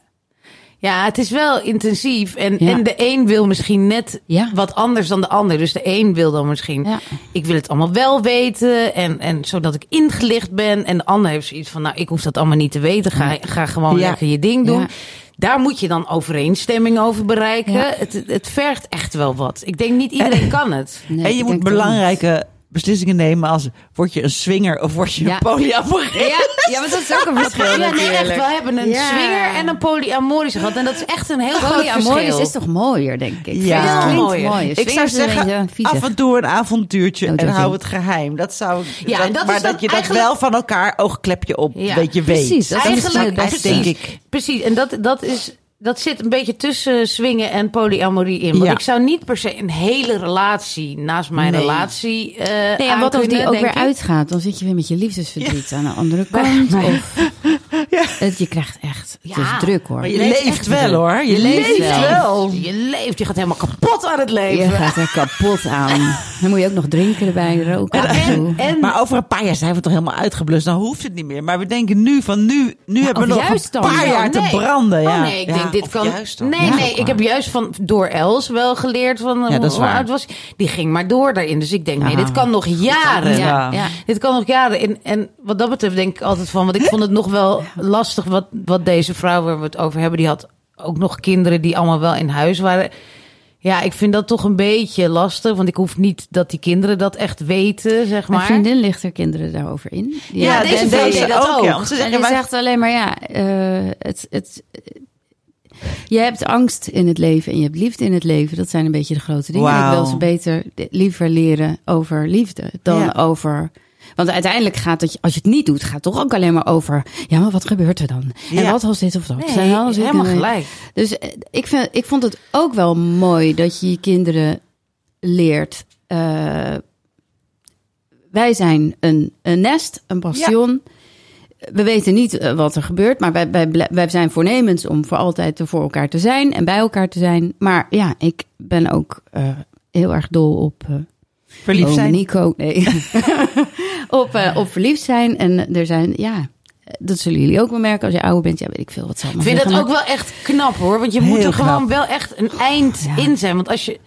Ja, het is wel intensief. En, Ja. en de een wil misschien net Ja. wat anders dan de ander. Dus de een wil dan misschien... Ja. ik wil het allemaal wel weten. En, en zodat ik ingelicht ben. En de ander heeft zoiets van... nou, ik hoef dat allemaal niet te weten. Ga, ga gewoon Ja. lekker je ding doen. Ja. Daar moet je dan overeenstemming over bereiken. Ja. Het, het vergt echt wel wat. Ik denk niet iedereen kan het. Nee, en je moet belangrijke beslissingen nemen als word je een swinger of word je Ja. een polyamorie. Ja, ja, maar dat is ook een verschil Ja, nee, echt. We hebben een Ja. swinger en een polyamorische gehad. En dat is echt een heel groot Polyamoris verschil. is toch mooier, denk ik. Ja. Het klinkt Mooier. mooier. Ik zou is zeggen, af en toe een avontuurtje No en hou het geheim. Dat zou, Ja, dat- en dat maar is dat je dat wel van elkaar oogklepje op, Ja, dat je weet. precies, dat is Eigenlijk, het beste. denk precies, ik. Precies, en dat, dat, is, dat zit een beetje tussen swingen en polyamorie in. Want Ja. ik zou niet per se een hele relatie naast mijn Nee. relatie eh Nee, en wat als die ook weer ik. uitgaat? Dan zit je weer met je liefdesverdriet aan de andere kant. maar- Of, het, je krijgt echt, het Ja, is druk hoor. Maar je leeft wel druk. hoor. Je, Je leeft leeft wel. wel. Je leeft, je gaat helemaal kapot aan het Je leven. gaat er kapot aan. Dan moet je ook nog drinken erbij, roken. en. En, Maar over een paar jaar zijn we toch helemaal uitgeblust. Dan hoeft het niet meer. Maar we denken nu van nu, nu hebben we nog een dan. paar Ja, jaar te branden. Ja. Oh nee, ik Ja, denk dit kan. juist dan. nee, Ja, nee, ik heb juist van door Els wel geleerd van Ja, dat is hoe waar. oud was. Die ging maar door daarin. Dus ik denk, nee, Ja. dit kan nog jaren. Ja. Ja, ja. Dit kan nog jaren. En, en wat dat betreft denk ik altijd van, want ik vond het nog wel lastig wat, wat deze vrouw waar we het over hebben, die had ook nog kinderen die allemaal wel in huis waren. Ja, ik vind dat toch een beetje lastig, want ik hoef niet dat die kinderen dat echt weten, zeg Mijn maar. vriendin ligt er kinderen daarover in. Die Ja, deze en dat ook. ja, ze En die zegt alleen maar ja, eh, het, het, je hebt angst in het leven en je hebt liefde in het leven. Dat zijn een beetje de grote dingen. Wauw. Ik wil ze beter liever leren over liefde dan Ja. over. Want uiteindelijk gaat het, als je het niet doet, gaat het toch ook alleen maar over. Ja, maar wat gebeurt er dan? En wat als dit of dat? Nee, als ik- helemaal gelijk. Dus eh, ik, vind, ik vond het ook wel mooi dat je je kinderen leert. eh, wij zijn een, een nest, een bastion. we weten niet eh, wat er gebeurt, maar wij, wij, wij zijn voornemens om voor altijd voor elkaar te zijn en bij elkaar te zijn. Maar ja, ik ben ook heel erg dol op uh, Verliefd zijn. Nico. Nee. op, uh, op verliefd zijn. En er zijn, ja, dat zullen jullie ook wel merken als je ouder bent. Ja, weet ik veel wat zal Ik vind dat ook wel echt knap hoor. Want je Heel moet er gewoon wel echt een eind Ja. in zijn. Want als je,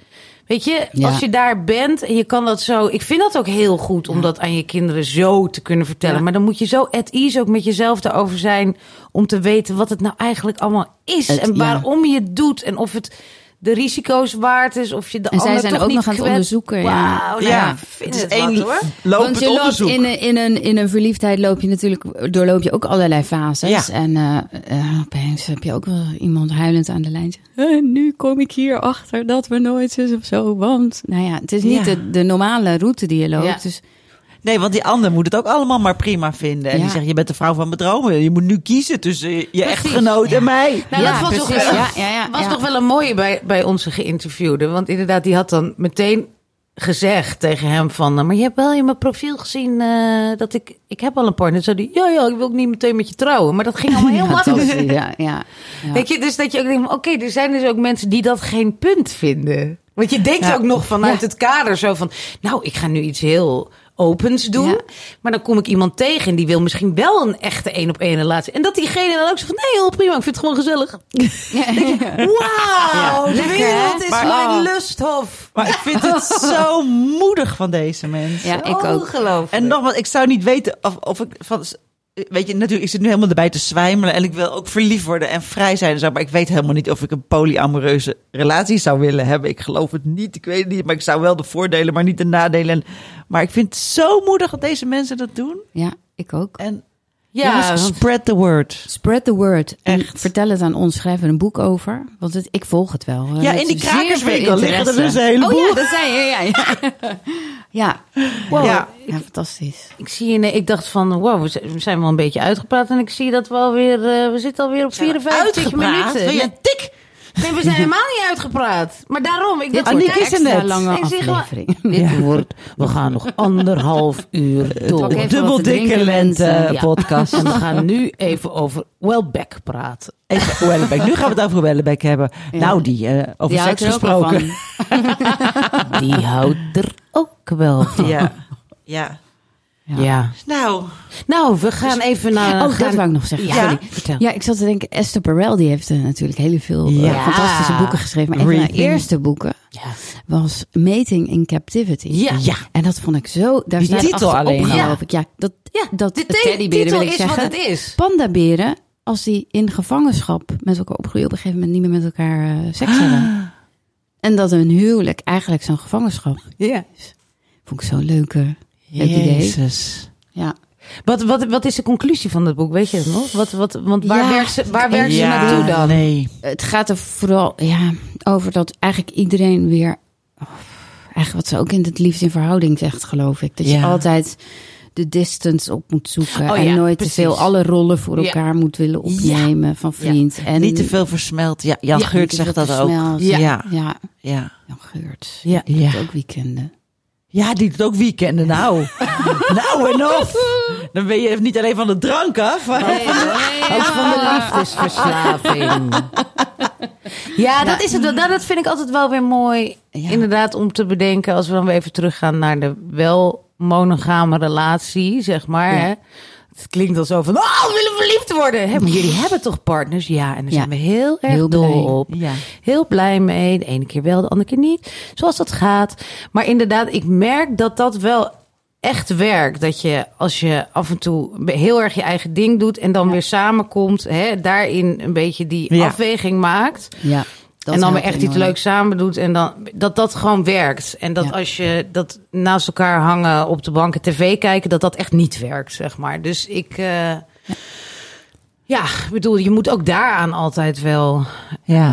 weet je, Ja. als je daar bent en je kan dat zo. Ik vind dat ook heel goed om dat aan je kinderen zo te kunnen vertellen. Ja. Maar dan moet je zo at ease ook met jezelf erover zijn. Om te weten wat het nou eigenlijk allemaal is. Het- en waarom je het doet. En of het de risico's waard is. Of je de En zij ander zijn toch ook niet nog aan het onderzoeken, ja. Wauw, nou, Ja, vind het het, is één hoor. Want je loopt onderzoek. in een, in, een, in een verliefdheid loop je natuurlijk, doorloop je ook allerlei fases. Ja. En eh, eh, opeens heb je ook wel iemand huilend aan de lijn. Eh, nu kom ik hier achter dat we nooit zus of zo. Want, nou ja, het is niet Ja. de, de normale route die je loopt. Ja. Dus Nee, want die ander moet het ook allemaal maar prima vinden. En Ja. die zegt, je bent de vrouw van mijn dromen. Je moet nu kiezen tussen je echtgenoot en mij. Nou, Ja, dat was, toch precies. wel, Ja, ja, ja, was toch wel een mooie bij, bij onze geïnterviewde. Want inderdaad, die had dan meteen gezegd tegen hem van... "Nou, Maar je hebt wel in mijn profiel gezien eh, dat ik... Ik heb al een partner. Zei hij, ja, ja, ik wil ook niet meteen met je trouwen. Maar dat ging allemaal heel makkelijk. ja, ja. Weet je, dus dat je ook denkt, oké, er zijn dus ook mensen die dat geen punt vinden. Want je denkt ook nog vanuit het kader zo van, nou, ik ga nu iets heel opens doen. Ja. Maar dan kom ik iemand tegen en die wil misschien wel een echte één op één relatie. En dat diegene dan ook zo van, nee, heel prima, ik vind het gewoon gezellig. Wauw, de wereld is Maar- mijn oh. lusthof. Maar ik vind het zo moedig van deze mensen. Ja, ik ook. Ongelooflijk. En nogmaals, ik zou niet weten of, of ik van. Weet je, natuurlijk, ik zit nu helemaal erbij te zwijmelen en ik wil ook verliefd worden en vrij zijn en zo. Maar ik weet helemaal niet of ik een polyamoreuze relatie zou willen hebben. Ik geloof het niet, ik weet het niet. Maar ik zou wel de voordelen, maar niet de nadelen. En, maar ik vind het zo moedig dat deze mensen dat doen. ja, ik ook. En ja, spread the word. Spread the word. En Echt. vertel het aan ons. Schrijf er een boek over. Want het, ik volg het wel. eh, Ja, in die krakerswinkel liggen er dus een heleboel. Oh ja, dat zei je. Ja, ja. ja. wow. Ja. ja fantastisch. Ik zie je, ik dacht van, wow, we zijn- we zijn wel een beetje uitgepraat. En ik zie dat we alweer, eh, we zitten alweer op 54 Uitgepraat? minuten. Wil je een tik? Nee, we zijn helemaal niet uitgepraat. Maar daarom, ik dacht, Dit is een net. lange Ik aflevering. dit wordt, we gaan nog anderhalf uur door. Dubbel dikke lente podcast. En we gaan nu even over Welbeck praten. Even Wellebeck. Nu gaan we het over Wellebeck hebben. Ja. Nou, die eh, over Die seks gesproken. Die houdt er ook wel van. Ja. ja. Ja. Nou, Nou, we gaan even naar... Oh, dat wou ik nog zeggen. Ja, Sorry. vertel. Ja, ik zat te denken, Esther Perel, die heeft eh, natuurlijk hele veel eh, Ja. fantastische boeken geschreven. Maar een van haar eerste boeken Ja. was Mating in Captivity. Ja. ja. En dat vond ik zo, daar Die staat titel alleen al. geloof ik. Ja, dat, Ja, dat de teddyberen wil ik is zeggen. wat het is. Pandaberen, als die in gevangenschap met elkaar opgroeien, op een gegeven moment niet meer met elkaar eh, seks hebben. En dat hun huwelijk eigenlijk zo'n gevangenschap Ja. vond ik zo'n leuke, leuk Jezus. Ja. Wat, wat, wat is de conclusie van het boek? Weet je het nog? Wat, wat, want waar Ja, werkt ze, waar werkt ze Ja, naartoe dan? Nee. Het gaat er vooral ja, over dat eigenlijk iedereen weer. oh, eigenlijk wat ze ook in het liefst in verhouding zegt, geloof ik. Dat je altijd de distance op moet zoeken. Oh en ja, nooit precies. te veel alle rollen voor Ja. elkaar moet willen opnemen van vriend. En niet te veel versmeld. Ja, Jan Ja, Geurt zegt dat ook. versmeld. Ja. Ja. Ja. Ja, Ja. Jan Geurt. Ja. Die ook weekenden. Die doet ook weekenden. Nou. nou en of. Dan ben je niet alleen van de drank af. maar- Ook van de liefdesverslaving. Ja, dat is het. wel. Nou, dat vind ik altijd wel weer mooi. Ja. Inderdaad, om te bedenken. Als we dan weer even teruggaan naar de wel monogame relatie, zeg maar. Ja. Hè? Het klinkt al zo van, oh, we willen verliefd worden. Hè, maar jullie hebben toch partners? Ja, en daar Ja. zijn we heel erg Heel dol blij. op. Ja. Heel blij mee. De ene keer wel, de andere keer niet. Zoals dat gaat. Maar inderdaad, ik merk dat dat wel echt werkt. Dat je als je af en toe heel erg je eigen ding doet en dan weer samenkomt, hè, daarin een beetje die afweging maakt. Ja, dat en dan weer echt iets leuks samen doet. En dan dat dat gewoon werkt. En dat Ja. als je dat naast elkaar hangen op de bank en tv kijken, dat dat echt niet werkt, zeg maar. Dus ik. eh, ja, bedoel, je moet ook daaraan altijd wel Ja.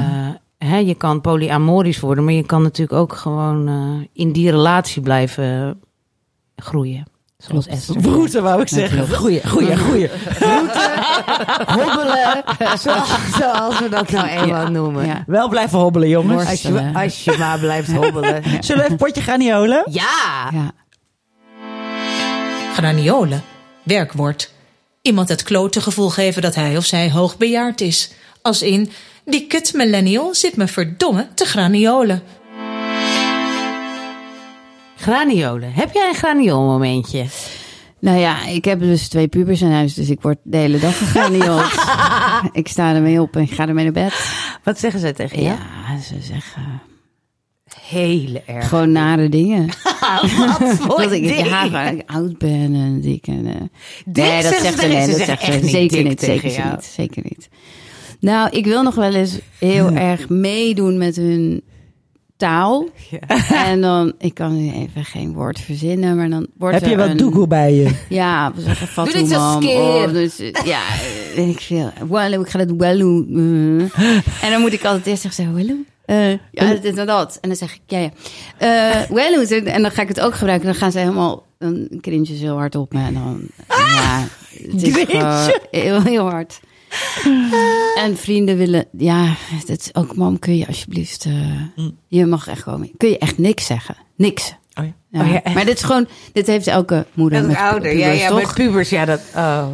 eh, hè, je kan polyamorisch worden, maar je kan natuurlijk ook gewoon eh, in die relatie blijven groeien. Zoals Esther. Broeten wou ik zeggen. Goeie, goeie, goeie. Hobbelen, zoals, zoals we dat nou eenmaal noemen. Ja. Wel blijven hobbelen, jongens. Als, je, als je maar blijft hobbelen. Zullen we even potje graniolen? Ja! Ja. Graniolen, werkwoord, Iemand het klote gevoel geven dat hij of zij hoogbejaard is. Als in, die kut millennial zit me verdomme te graniolen. Graniolen. Heb jij een graniool momentje? Nou ja, ik heb dus twee pubers in huis, dus ik word de hele dag gegraniold. ik sta ermee op en ik ga ermee naar bed. Wat zeggen zij tegen je? Ja, ze zeggen Hele erg. gewoon nare dingen. voor dat ik dingen? ja, waar ik oud ben en dik en... eh. Nee, dat zegt ze ze nee. Ze dat zegt ze zeker niet, tegen zeker jou. niet, zeker niet. Nou, ik wil nog wel eens heel erg meedoen met hun taal. En dan, ik kan nu even geen woord verzinnen, maar dan wordt Heb je wat een, doekoe bij je? Ja, we zeggen Doe dit zo skeer. Dus, eh, ja, eh, weet ik veel. Wallo, ik ga dat wallo. eh. En dan moet ik altijd eerst zeggen, zo, wallo. Eh, ja, dit en dat. En dan zeg ik, ja, ja. Eh wallo. En dan ga ik het ook gebruiken. Dan gaan ze helemaal, dan cringe ze heel hard op me. En dan, ja, het is heel hard. En vrienden willen, ja, het is ook, mam, kun je alsjeblieft, eh, je mag echt komen. Kun je echt niks zeggen? Niks. Oh ja. Ja. Oh ja. Maar dit is gewoon, dit heeft elke moeder Met ouder. Ja, pubers, ja, toch? met pubers. Ja, dat... Oh.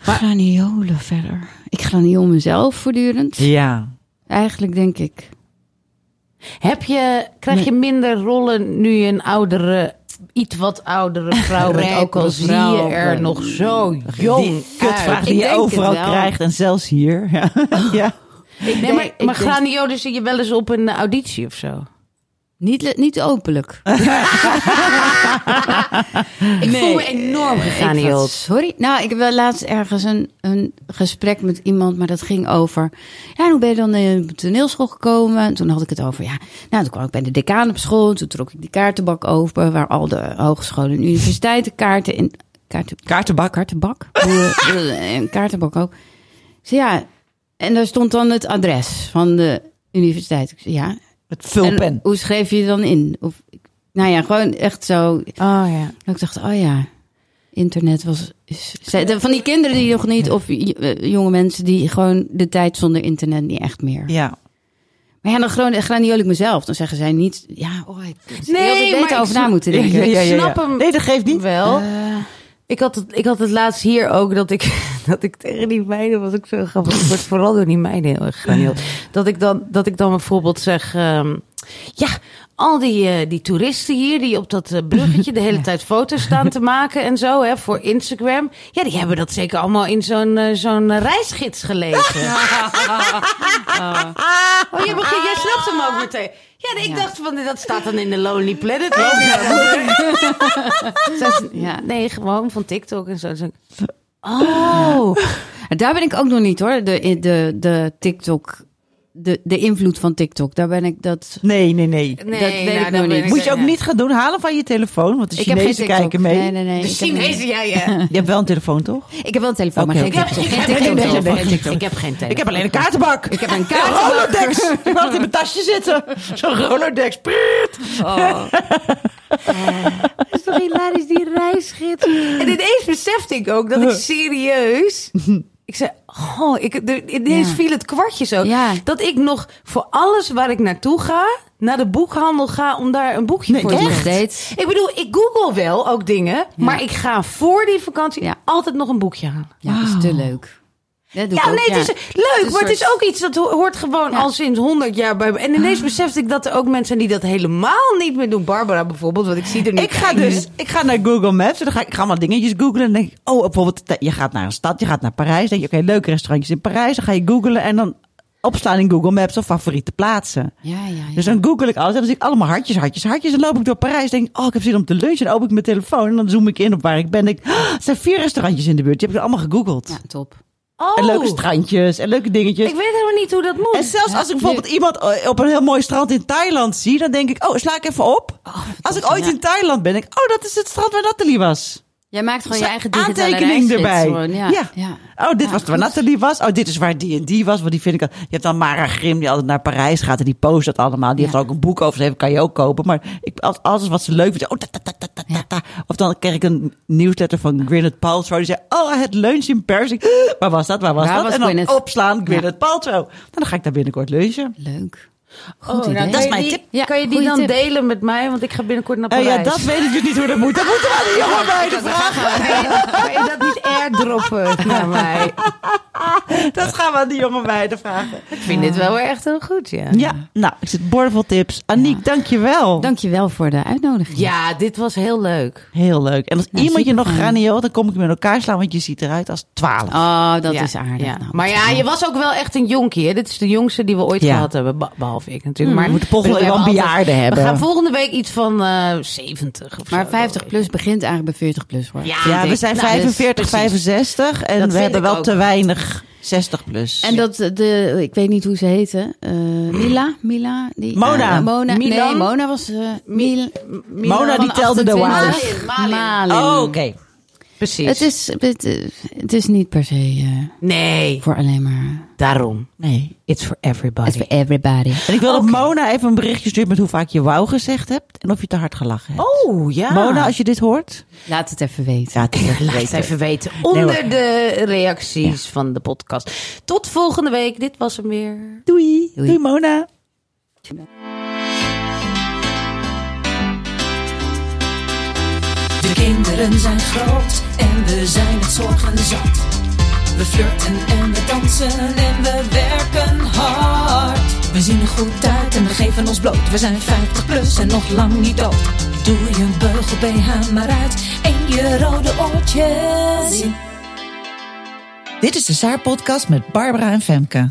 Graniolen verder. Ik graniol mezelf voortdurend. Ja. Eigenlijk denk ik. Heb je, krijg je minder rollen nu je een oudere, iets wat oudere vrouw bent? Ook al zie je er nog zo jong kutvraag uit. die je overal krijgt en zelfs hier. Ja. ja. Nee, maar, maar denk- graniolen zie je wel eens op een auditie of zo? Niet, niet openlijk. Ik voel me enorm gegraniold. Sorry. Nou, ik heb wel laatst ergens een, een gesprek met iemand, maar dat ging over. Ja, en hoe ben je dan in de toneelschool gekomen? En toen had ik het over. Ja, nou, toen kwam ik bij de decaan op school. Toen trok ik die kaartenbak open, waar al de hogescholen en universiteiten kaarten in. Kaarten, Kaartenbak. kaartenbak? Hoe, eh, en kaartenbak ook. Zei, ja, en daar stond dan het adres van de universiteit. Ik zei, ja. Met vulpen. En hoe schreef je dan in? Of, nou ja, gewoon echt zo. Oh ja. Dat ik dacht, oh ja, internet was... is- van die kinderen die nog niet, of eh, jonge mensen die gewoon de tijd zonder internet niet echt meer. Ja. Maar ja, dan gewoon graniool ik mezelf. Dan zeggen zij niet, ja, oh, ik Nee, maar beter over na moeten denken. ja, ja, ja. snap hem Nee, dat geeft niet. wel. Eh, Ik had, het, ik had het laatst hier ook dat ik, dat ik tegen die meiden was ook zo grappig. Ik word vooral door die meiden heel erg. Dat ik dan, dat ik dan bijvoorbeeld zeg, ehm, ja, al die, eh, die toeristen hier die op dat eh, bruggetje de hele tijd foto's staan te maken en zo, hè, voor Instagram. Ja, die hebben dat zeker allemaal in zo'n eh, zo'n reisgids gelezen. Oh, je begint, jij snapt hem ook meteen. Ja, ik Ja. dacht van, dat staat dan in de Lonely Planet. Ja. Nee, gewoon van TikTok en zo. Zo- Oh, Daar ben ik ook nog niet hoor, de, de, de TikTok, de, de invloed van TikTok. Daar ben ik dat... Nee, nee, nee. nee, weet ik nou, nog niet. Moet je ook ja. niet gaan doen. Halen van je telefoon. Want de ik heb geen Chinezen TikTok. kijken mee. Nee, nee, nee. De Chinezen, ja, ja. Je hebt wel een telefoon, toch? Ik heb wel een telefoon, maar geen oké. Ik heb, TikTok. ik heb Geen. TikTok. Ik heb geen telefoon. Ik heb alleen een kaartenbak. Ik heb een Een kaartenbak. Rolodex. Ik altijd in mijn tasje zitten. Zo'n Rolodex. Priet. Het is toch hilarisch, die reisgids. En ineens besefte ik ook dat ik serieus... Ik zei, oh, ik, er, ineens Ja. viel het kwartje zo. Ja. Dat ik nog voor alles waar ik naartoe ga, naar de boekhandel ga om daar een boekje Nee, voor te steeds. Ik bedoel, ik google wel ook dingen, maar ik ga voor die vakantie altijd nog een boekje halen. Ja, dat is te leuk. Ja, ook, nee, het is leuk, maar het is ook iets dat ho- hoort gewoon Ja. al sinds 100 jaar bij me. En ineens besefte ik dat er ook mensen zijn die dat helemaal niet meer doen. Barbara bijvoorbeeld, want ik zie er nu Ik ga dus ik ga naar Google Maps en dan ga ik, ik ga allemaal dingetjes googlen. En dan denk ik, oh, bijvoorbeeld, je gaat naar een stad, je gaat naar Parijs. Dan denk je, oké, leuke restaurantjes in Parijs. Dan ga je googlen en dan opslaan in Google Maps of favoriete plaatsen. Ja, ja, ja. Dus dan google ik alles en dan zie ik allemaal hartjes, hartjes, hartjes. En dan loop ik door Parijs en denk ik, oh, ik heb zin om te lunchen. En dan open ik mijn telefoon en dan zoom ik in op waar ik ben. Denk, ik, oh, er zijn vier restaurantjes in de buurt. Die heb ik allemaal gegoogeld. Ja, top. Oh, En leuke strandjes en leuke dingetjes. ik weet helemaal niet hoe dat moet. En zelfs als ik bijvoorbeeld iemand eh, op een heel mooi strand in Thailand zie, dan denk ik, oh, sla ik even op. als ik ooit ja. in Thailand ben, denk ik, oh, dat is het strand waar Nathalie was. Jij maakt gewoon je eigen digitale aantekening erbij. Ja. Ja. ja. Oh, dit Ja, was waar goed. Nathalie was. Oh, dit is waar die en die was. Want die vind ik. al- Je hebt dan Mara Grim, die altijd naar Parijs gaat en die post dat allemaal. Die heeft er ook een boek over geschreven, kan je ook kopen. Maar ik, als, alles wat ze leuk vindt, oh, ta, ta, ta, ta, ta, ta, ta. Of dan kreeg ik een nieuwsletter van Gwyneth Paltrow. Die zei, oh, had lunch in. Ik, Waar was dat? Waar was Waar dat? was en dan Gwyneth? opslaan Gwyneth Paltrow. Nou, Dan ga ik daar binnenkort lunchen. Leuk. Oh, Goed nou, Dat is mijn tip. Ja, kan je die dan tip. delen met mij? Want ik ga binnenkort naar Eh, Parijs. ja, dat weet ik dus niet hoe dat moet. Dat moeten we aan de jongen bij de vragen. Kan je dat niet airdroppen? naar mij. Dat gaan we aan die jonge meiden vragen. Ik vind dit wel weer echt heel goed, ja. Ja, nou, ik zit bordevol tips. Aniek, dankjewel. Dankjewel voor de uitnodiging. Ja, dit was heel leuk. Heel leuk. En als iemand je nog graniool, dan kom ik met elkaar slaan, want je ziet eruit als 12. Oh, dat Ja, is aardig. ja. Nou, Maar ja, je was ook wel echt een jonkie. Hè? Dit is de jongste die we ooit Ja. gehad hebben. be- Behalve ik natuurlijk. Maar We moeten volgende week wel een hebben bejaarde altijd- hebben. We gaan volgende week iets van eh 70 of Maar zo. 50 plus begint eigenlijk bij 40 plus hoor. Ja, ja, we zijn nou, 45, precies. 65 en Dat we hebben wel ook. te weinig 60 plus. En dat de, ik weet niet hoe ze heette. eh, Mila? Mila? Die, Mona. Mona. Milan? Nee, Mona was... eh Mil, Mona die telde de 28. wows. Malin, Malin. Malin. Oh, oké. Precies. Het is, het, eh, het is niet per se eh, Nee, voor alleen maar... daarom. Nee. It's for everybody. It's for everybody. En ik wil Oké. dat Mona even een berichtje stuurt met hoe vaak je wauw gezegd hebt en of je te hard gelachen hebt. Oh, ja. Mona, als je dit hoort, Laat het even weten. laat het even Laat het weten. even weten onder de reacties van de podcast. Tot volgende week. Dit was hem weer. Doei. Doei, Mona. De kinderen zijn groot en we zijn het zorgen zat. We flirten en we dansen en we werken hard. We zien er goed uit en we geven ons bloot. We zijn 50 plus en nog lang niet dood. Doe je beugel BH maar uit en je rode oortjes. Dit is de Saar podcast met Barbara en Femke.